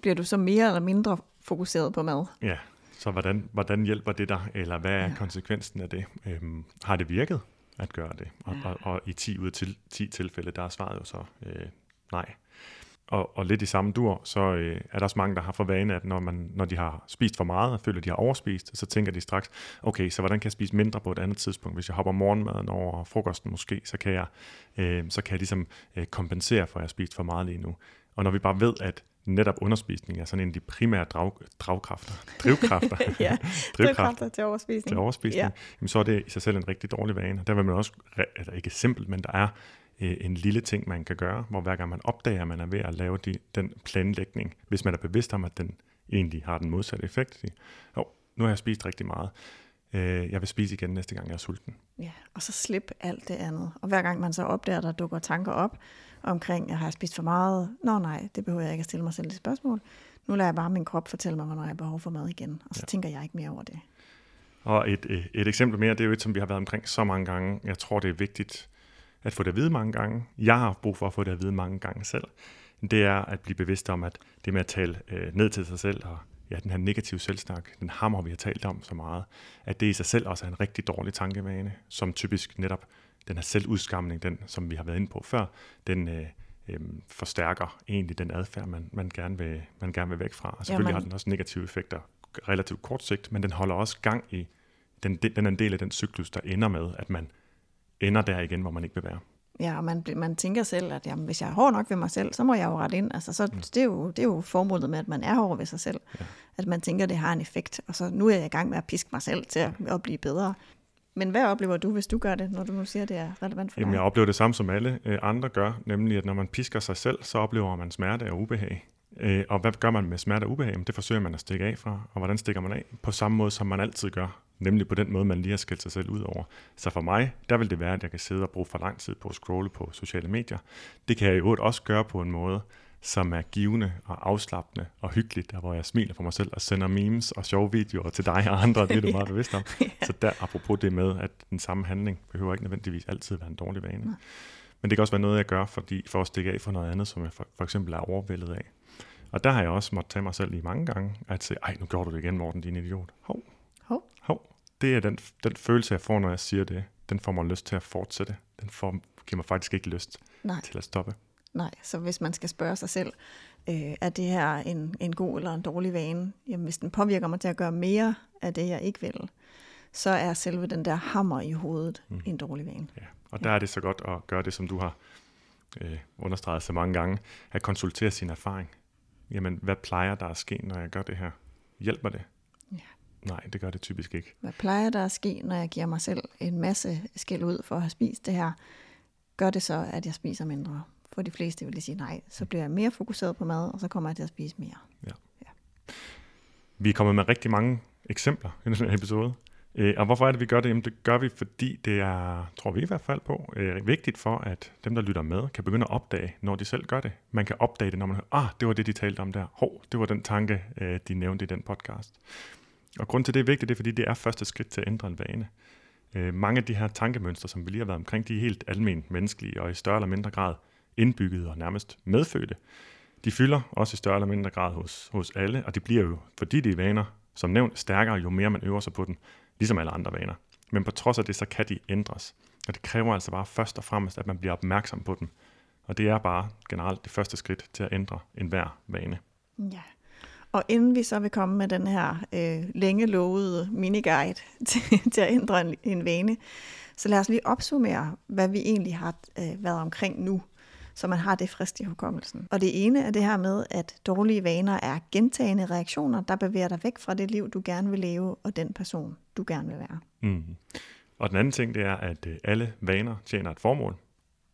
Bliver du så mere eller mindre fokuseret på mad? Ja, så hvordan, hvordan hjælper det dig, eller hvad er ja. konsekvensen af det? Øhm, har det virket? At gøre det. Og, ja. og, og i 10 ud af 10, 10 tilfælde, der er svaret jo så øh, nej. Og, og lidt i samme dur, så øh, er der også mange, der har for vane, at når, man, når de har spist for meget, og føler, at de har overspist, så tænker de straks, okay, så hvordan kan jeg spise mindre på et andet tidspunkt? Hvis jeg hopper morgenmaden over frokosten måske, så kan jeg, øh, så kan jeg ligesom øh, kompensere for, at jeg har spist for meget lige nu. Og når vi bare ved, at netop underspisning er sådan en af de primære drag, dragkræfter, drivkræfter, ja, drivkræfter til overspisning, til overspisning ja. jamen, så er det i sig selv en rigtig dårlig vane. Der vil man også, altså ikke simpelt, men der er øh, en lille ting, man kan gøre, hvor hver gang man opdager, at man er ved at lave de, den planlægning, hvis man er bevidst om, at den egentlig har den modsatte effekt. Jo, nu har jeg spist rigtig meget. Øh, jeg vil spise igen næste gang, jeg er sulten. Ja, og så slip alt det andet. Og hver gang man så opdager, der dukker tanker op, omkring, jeg har spist for meget. Nå nej, det behøver jeg ikke at stille mig selv det spørgsmål. Nu lader jeg bare min krop fortælle mig, hvornår jeg har behov for mad igen. Og så ja. tænker jeg ikke mere over det. Og et, et, et eksempel mere, det er jo et, som vi har været omkring så mange gange. Jeg tror, det er vigtigt at få det at vide mange gange. Jeg har brug for at få det at vide mange gange selv. Det er at blive bevidst om, at det med at tale øh, ned til sig selv, og ja, den her negative selvsnak, den hammer, vi har talt om så meget, at det i sig selv også er en rigtig dårlig tankevane, som typisk netop den her selvudskamning, den, som vi har været inde på før, den øh, øh, forstærker egentlig den adfærd, man, man, gerne vil, man gerne vil væk fra. Og selvfølgelig Jamen. har den også negative effekter relativt kort sigt, men den holder også gang i, den, den er en del af den cyklus, der ender med, at man ender der igen, hvor man ikke vil være. Ja, og man, man tænker selv, at jamen, hvis jeg er hård nok ved mig selv, så må jeg jo rette ind. Altså, så, mm. det, er jo, det er jo formålet med, at man er hård ved sig selv. Ja. At man tænker, at det har en effekt, og så nu er jeg i gang med at piske mig selv til at, at blive bedre. Men hvad oplever du, hvis du gør det, når du nu siger, at det er relevant for Jamen, dig? jeg oplever det samme, som alle øh, andre gør, nemlig at når man pisker sig selv, så oplever man smerte og ubehag. Øh, og hvad gør man med smerte og ubehag? Jamen, det forsøger man at stikke af fra. Og hvordan stikker man af? På samme måde, som man altid gør. Nemlig på den måde, man lige har skældt sig selv ud over. Så for mig, der vil det være, at jeg kan sidde og bruge for lang tid på at scrolle på sociale medier. Det kan jeg i øvrigt også gøre på en måde, som er givende og afslappende og hyggeligt, der hvor jeg smiler for mig selv og sender memes og sjove videoer til dig og andre, det er du meget bevidst om. ja. Så der, apropos det med, at den samme handling behøver ikke nødvendigvis altid være en dårlig vane. Nej. Men det kan også være noget, jeg gør fordi, for at stikke af for noget andet, som jeg for, for eksempel er overvældet af. Og der har jeg også måttet tage mig selv i mange gange, at sige, ej, nu gjorde du det igen, Morten, din idiot. Hov. Hov. Hov. Det er den, den følelse, jeg får, når jeg siger det. Den får mig lyst til at fortsætte. Den får, giver mig faktisk ikke lyst Nej. til at stoppe. Nej, så hvis man skal spørge sig selv, øh, er det her en, en god eller en dårlig vane? Jamen, hvis den påvirker mig til at gøre mere af det, jeg ikke vil, så er selve den der hammer i hovedet mm. en dårlig vane. Ja. Og der ja. er det så godt at gøre det, som du har øh, understreget så mange gange, at konsultere sin erfaring. Jamen, hvad plejer der at ske, når jeg gør det her? Hjælper det? Ja. Nej, det gør det typisk ikke. Hvad plejer der at ske, når jeg giver mig selv en masse skæld ud for at have spist det her? Gør det så, at jeg spiser mindre? For de fleste vil de sige nej. Så bliver jeg mere fokuseret på mad, og så kommer jeg til at spise mere. Ja. ja. Vi er kommet med rigtig mange eksempler i den her episode. Øh, og hvorfor er det, vi gør det? Jamen, det gør vi, fordi det er, tror vi i hvert fald på, øh, vigtigt for, at dem, der lytter med, kan begynde at opdage, når de selv gør det. Man kan opdage det, når man hører, ah, det var det, de talte om der. Hov, det var den tanke, øh, de nævnte i den podcast. Og grund til det er vigtigt, det er, fordi det er første skridt til at ændre en vane. Øh, mange af de her tankemønstre, som vi lige har været omkring, de er helt almen menneskelige og i større eller mindre grad indbygget og nærmest medfødte. De fylder også i større eller mindre grad hos, hos alle, og de bliver jo, fordi de er vaner, som nævnt, stærkere, jo mere man øver sig på dem, ligesom alle andre vaner. Men på trods af det, så kan de ændres. Og det kræver altså bare først og fremmest, at man bliver opmærksom på dem. Og det er bare generelt det første skridt til at ændre enhver vane. Ja. Og inden vi så vil komme med den her øh, længe lovede miniguide til, til at ændre en, en vane, så lad os lige opsummere, hvad vi egentlig har øh, været omkring nu, så man har det frist i hukommelsen. Og det ene er det her med, at dårlige vaner er gentagende reaktioner, der bevæger dig væk fra det liv, du gerne vil leve, og den person, du gerne vil være. Mm. Og den anden ting, det er, at øh, alle vaner tjener et formål.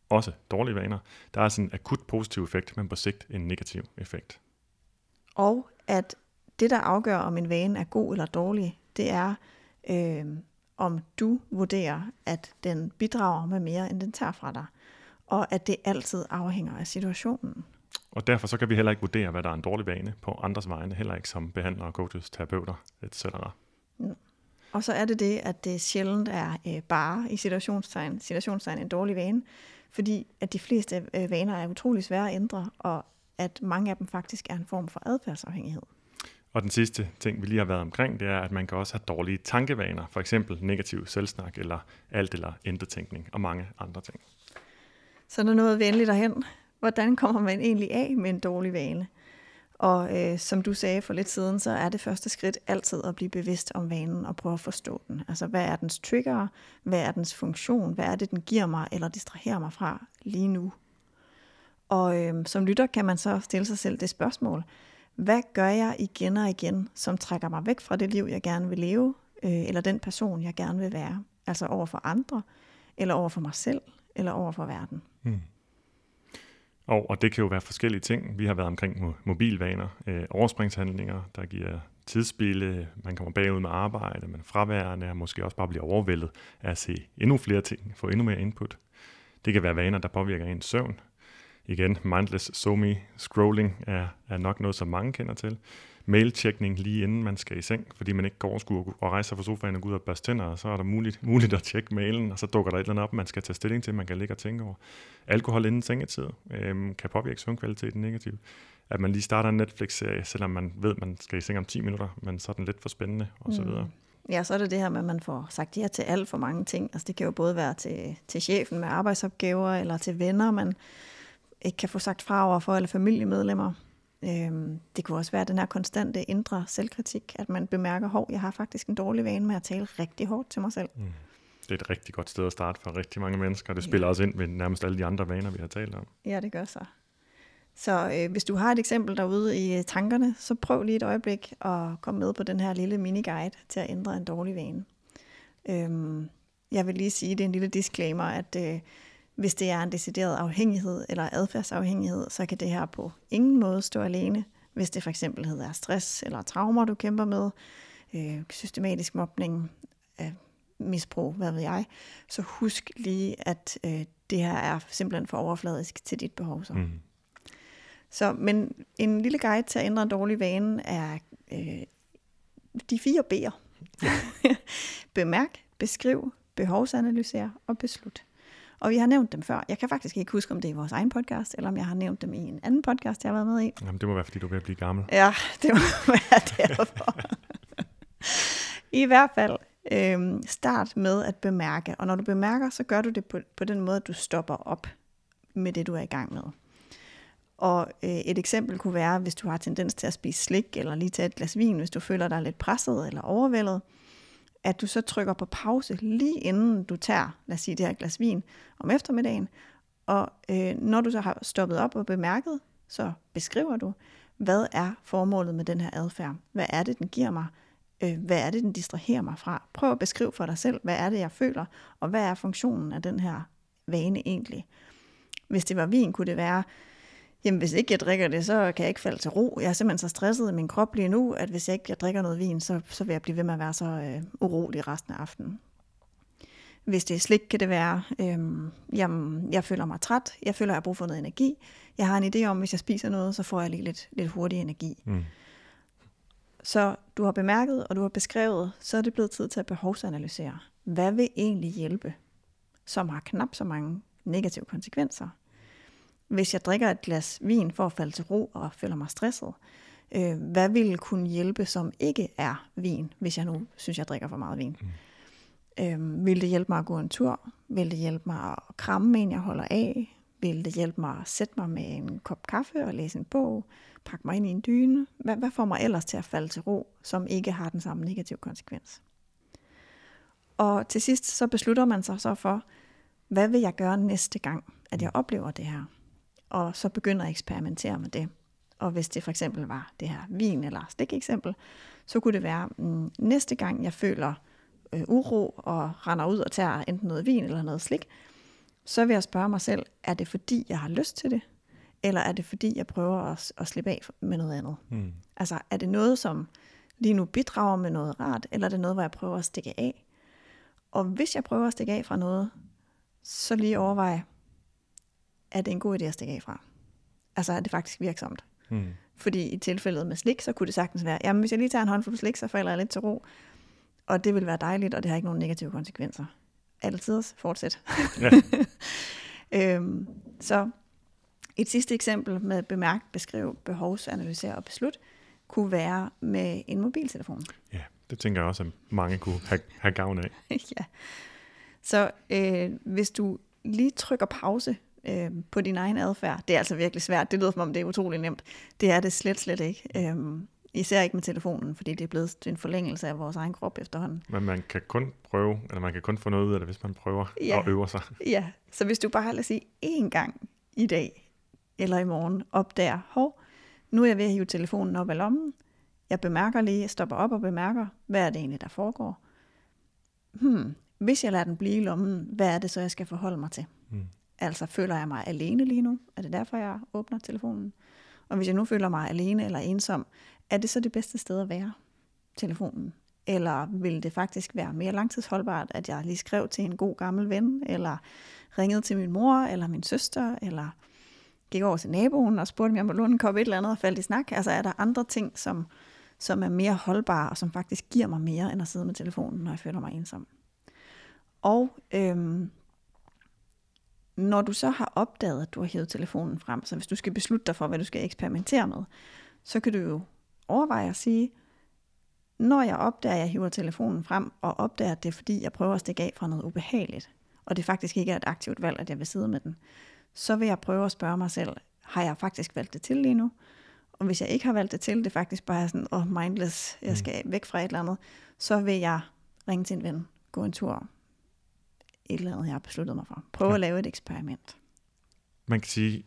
Også dårlige vaner. Der er sådan en akut positiv effekt, men på sigt en negativ effekt. Og at det, der afgør, om en vane er god eller dårlig, det er, øh, om du vurderer, at den bidrager med mere, end den tager fra dig. Og at det altid afhænger af situationen. Og derfor så kan vi heller ikke vurdere, hvad der er en dårlig vane på andres vegne, heller ikke som behandlere, coaches, terapeuter, etc. Mm. Og så er det det, at det sjældent er øh, bare i situationstegn, situationstegn en dårlig vane, fordi at de fleste øh, vaner er utrolig svære at ændre, og at mange af dem faktisk er en form for adfærdsafhængighed. Og den sidste ting, vi lige har været omkring, det er, at man kan også have dårlige tankevaner, for eksempel negativ selvsnak, eller alt eller intet tænkning, og mange andre ting. Så er der noget venligt derhen. Hvordan kommer man egentlig af med en dårlig vane? Og øh, som du sagde for lidt siden, så er det første skridt altid at blive bevidst om vanen og prøve at forstå den. Altså, hvad er dens trigger? Hvad er dens funktion? Hvad er det, den giver mig eller distraherer mig fra lige nu? Og øh, som lytter kan man så stille sig selv det spørgsmål. Hvad gør jeg igen og igen, som trækker mig væk fra det liv, jeg gerne vil leve, øh, eller den person, jeg gerne vil være? Altså over for andre, eller over for mig selv, eller over for verden. Hmm. Og, og det kan jo være forskellige ting. Vi har været omkring mobilvaner, øh, overspringshandlinger, der giver tidsspille, man kommer bagud med arbejde, man er fraværende, og måske også bare bliver overvældet af at se endnu flere ting, få endnu mere input. Det kan være vaner, der påvirker ens søvn. Igen, mindless somi scrolling er, er nok noget, som mange kender til. Mailtjekning lige inden man skal i seng, fordi man ikke går og, og rejse sig fra sofaen og gå ud og børste tænder, og så er der muligt, muligt at tjekke mailen, og så dukker der et eller andet op, man skal tage stilling til, man kan ligge og tænke over. Alkohol inden sengetid øhm, kan påvirke søvnkvaliteten negativt. At man lige starter en Netflix-serie, selvom man ved, at man skal i seng om 10 minutter, men så er den lidt for spændende, og så mm. videre. Ja, så er det det her med, at man får sagt ja til alt for mange ting. Altså det kan jo både være til, til chefen med arbejdsopgaver, eller til venner, man ikke kan få sagt fra over for, eller familiemedlemmer. Øhm, det kunne også være den her konstante indre selvkritik, at man bemærker, hov, jeg har faktisk en dårlig vane med at tale rigtig hårdt til mig selv. Mm. Det er et rigtig godt sted at starte for rigtig mange mennesker. Det spiller ja. også ind med nærmest alle de andre vaner, vi har talt om. Ja, det gør så. Så øh, hvis du har et eksempel derude i øh, tankerne, så prøv lige et øjeblik at komme med på den her lille miniguide til at ændre en dårlig vane. Øhm, jeg vil lige sige, det er en lille disclaimer, at øh, hvis det er en decideret afhængighed eller adfærdsafhængighed, så kan det her på ingen måde stå alene. Hvis det for eksempel hedder stress eller traumer, du kæmper med, øh, systematisk mobning, øh, misbrug, hvad ved jeg, så husk lige, at øh, det her er simpelthen for overfladisk til dit behov. Så. Mm. Så, men en lille guide til at ændre en dårlig vane er øh, de fire B'er. Bemærk, beskriv, behovsanalysere og beslut. Og vi har nævnt dem før. Jeg kan faktisk ikke huske, om det er i vores egen podcast, eller om jeg har nævnt dem i en anden podcast, jeg har været med i. Jamen, det må være, fordi du er ved at blive gammel. Ja, det må være derfor. I hvert fald, øh, start med at bemærke. Og når du bemærker, så gør du det på, på den måde, at du stopper op med det, du er i gang med. Og øh, et eksempel kunne være, hvis du har tendens til at spise slik, eller lige tage et glas vin, hvis du føler dig lidt presset eller overvældet, at du så trykker på pause lige inden du tager, lad os sige, det her glas vin om eftermiddagen, og øh, når du så har stoppet op og bemærket, så beskriver du, hvad er formålet med den her adfærd? Hvad er det, den giver mig? Øh, hvad er det, den distraherer mig fra? Prøv at beskrive for dig selv, hvad er det, jeg føler, og hvad er funktionen af den her vane egentlig? Hvis det var vin, kunne det være, jamen hvis ikke jeg drikker det, så kan jeg ikke falde til ro. Jeg er simpelthen så stresset i min krop lige nu, at hvis jeg ikke jeg drikker noget vin, så, så vil jeg blive ved med at være så øh, urolig resten af aftenen. Hvis det er slik, kan det være, øhm, jamen, jeg føler mig træt, jeg føler, at jeg har brug for noget energi. Jeg har en idé om, hvis jeg spiser noget, så får jeg lige lidt, lidt hurtig energi. Mm. Så du har bemærket, og du har beskrevet, så er det blevet tid til at behovsanalysere. Hvad vil egentlig hjælpe, som har knap så mange negative konsekvenser? Hvis jeg drikker et glas vin for at falde til ro og føler mig stresset, øh, hvad vil kunne hjælpe, som ikke er vin, hvis jeg nu synes, jeg drikker for meget vin? Mm. Øh, vil det hjælpe mig at gå en tur? Vil det hjælpe mig at kramme en, jeg holder af? Vil det hjælpe mig at sætte mig med en kop kaffe og læse en bog? Pakke mig ind i en dyne? Hvad, hvad får mig ellers til at falde til ro, som ikke har den samme negative konsekvens? Og til sidst så beslutter man sig så for, hvad vil jeg gøre næste gang, at jeg oplever det her? Og så begynder at eksperimentere med det. Og hvis det for eksempel var det her vin eller stik eksempel, så kunne det være, mm, næste gang jeg føler øh, uro og render ud og tager enten noget vin eller noget slik, så vil jeg spørge mig selv, er det fordi, jeg har lyst til det? Eller er det fordi, jeg prøver at, at slippe af med noget andet? Mm. Altså, er det noget, som lige nu bidrager med noget rart, eller er det noget, hvor jeg prøver at stikke af? Og hvis jeg prøver at stikke af fra noget, så lige overveje, er det en god idé at stikke af fra? Altså, er det faktisk virksomt? Mm. Fordi i tilfældet med slik, så kunne det sagtens være, jamen hvis jeg lige tager en håndfuld slik, så falder jeg lidt til ro. Og det vil være dejligt, og det har ikke nogen negative konsekvenser. Altid fortsæt. Ja. øhm, så et sidste eksempel med bemærk, beskriv, behovsanalysere og beslut, kunne være med en mobiltelefon. Ja, det tænker jeg også, at mange kunne have, have gavn af. ja. Så øh, hvis du lige trykker pause øh, på din egen adfærd, det er altså virkelig svært. Det lyder som om, det er utrolig nemt. Det er det slet, slet ikke. Øh, Især ikke med telefonen, fordi det er blevet en forlængelse af vores egen krop efterhånden. Men man kan kun prøve, eller man kan kun få noget ud af det, hvis man prøver ja. at øve sig. Ja, så hvis du bare, lad os sige, én gang i dag, eller i morgen, opdager, hov, nu er jeg ved at hive telefonen op af lommen, jeg bemærker lige, jeg stopper op og bemærker, hvad er det egentlig, der foregår? Hmm, hvis jeg lader den blive i lommen, hvad er det så, jeg skal forholde mig til? Altså, føler jeg mig alene lige nu? Er det derfor, jeg åbner telefonen? Og hvis jeg nu føler mig alene eller ensom, er det så det bedste sted at være? Telefonen? Eller vil det faktisk være mere langtidsholdbart, at jeg lige skrev til en god gammel ven, eller ringede til min mor, eller min søster, eller gik over til naboen og spurgte, om jeg må låne en kop et eller andet og faldt i snak? Altså er der andre ting, som, som er mere holdbare, og som faktisk giver mig mere, end at sidde med telefonen, når jeg føler mig ensom? Og øhm, når du så har opdaget, at du har hævet telefonen frem, så hvis du skal beslutte dig for, hvad du skal eksperimentere med, så kan du jo overveje at sige, når jeg opdager, at jeg hiver telefonen frem, og opdager, at det er fordi, jeg prøver at stikke af fra noget ubehageligt, og det faktisk ikke er et aktivt valg, at jeg vil sidde med den, så vil jeg prøve at spørge mig selv, har jeg faktisk valgt det til lige nu? Og hvis jeg ikke har valgt det til, det er faktisk bare sådan, oh, mindless, jeg mm. skal væk fra et eller andet, så vil jeg ringe til en ven, gå en tur, et eller andet, jeg har besluttet mig for. Prøve ja. at lave et eksperiment. Man kan sige,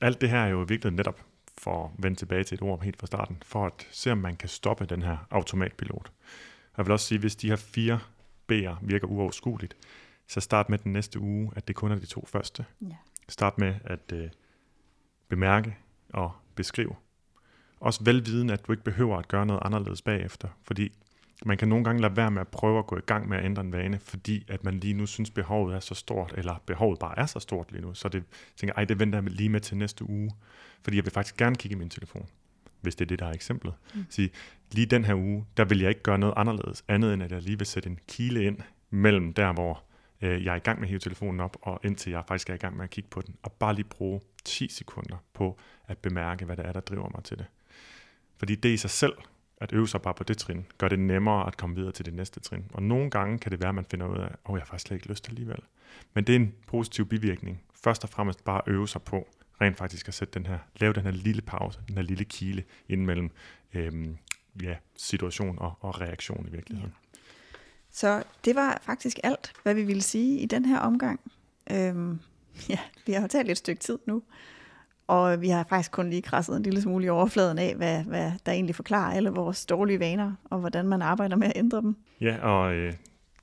alt det her er jo virkelig netop for at vende tilbage til et ord helt fra starten, for at se, om man kan stoppe den her automatpilot. Jeg vil også sige, hvis de her fire B'er virker uoverskueligt, så start med den næste uge, at det kun er de to første. Ja. Start med at øh, bemærke og beskrive. Også velviden, at du ikke behøver at gøre noget anderledes bagefter, fordi man kan nogle gange lade være med at prøve at gå i gang med at ændre en vane, fordi at man lige nu synes, behovet er så stort, eller behovet bare er så stort lige nu, så det tænker, ej, det venter jeg lige med til næste uge, fordi jeg vil faktisk gerne kigge i min telefon, hvis det er det, der er eksemplet. Mm. Sige, lige den her uge, der vil jeg ikke gøre noget anderledes, andet end at jeg lige vil sætte en kile ind mellem der, hvor øh, jeg er i gang med at hive telefonen op, og indtil jeg faktisk er i gang med at kigge på den, og bare lige bruge 10 sekunder på at bemærke, hvad det er, der driver mig til det. Fordi det i sig selv at øve sig bare på det trin, gør det nemmere at komme videre til det næste trin. Og nogle gange kan det være, at man finder ud af, at oh, jeg har faktisk slet ikke lyst alligevel. Men det er en positiv bivirkning. Først og fremmest bare øve sig på rent faktisk at sætte den her, lave den her lille pause, den her lille kile ind mellem øhm, ja, situation og, og reaktion i virkeligheden. Ja. Så det var faktisk alt, hvad vi ville sige i den her omgang. Øhm, ja, vi har talt et stykke tid nu, og vi har faktisk kun lige krasset en lille smule i overfladen af, hvad, hvad der egentlig forklarer alle vores dårlige vaner, og hvordan man arbejder med at ændre dem. Ja, og øh,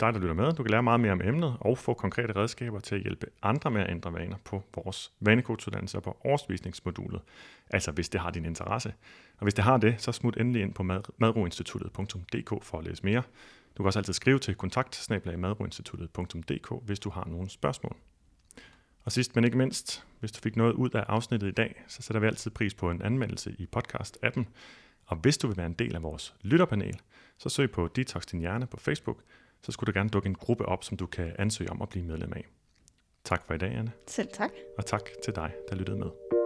dig, der lytter med, du kan lære meget mere om emnet og få konkrete redskaber til at hjælpe andre med at ændre vaner på vores vanecoachuddannelse på årsvisningsmodulet. Altså hvis det har din interesse. Og hvis det har det, så smut endelig ind på madroinstituttet.dk for at læse mere. Du kan også altid skrive til kontakt hvis du har nogle spørgsmål. Og sidst men ikke mindst, hvis du fik noget ud af afsnittet i dag, så sætter vi altid pris på en anmeldelse i podcast-appen. Og hvis du vil være en del af vores lytterpanel, så søg på Detox Din Hjerne på Facebook, så skulle der gerne dukke en gruppe op, som du kan ansøge om at blive medlem af. Tak for i dag, Anne. Selv tak. Og tak til dig, der lyttede med.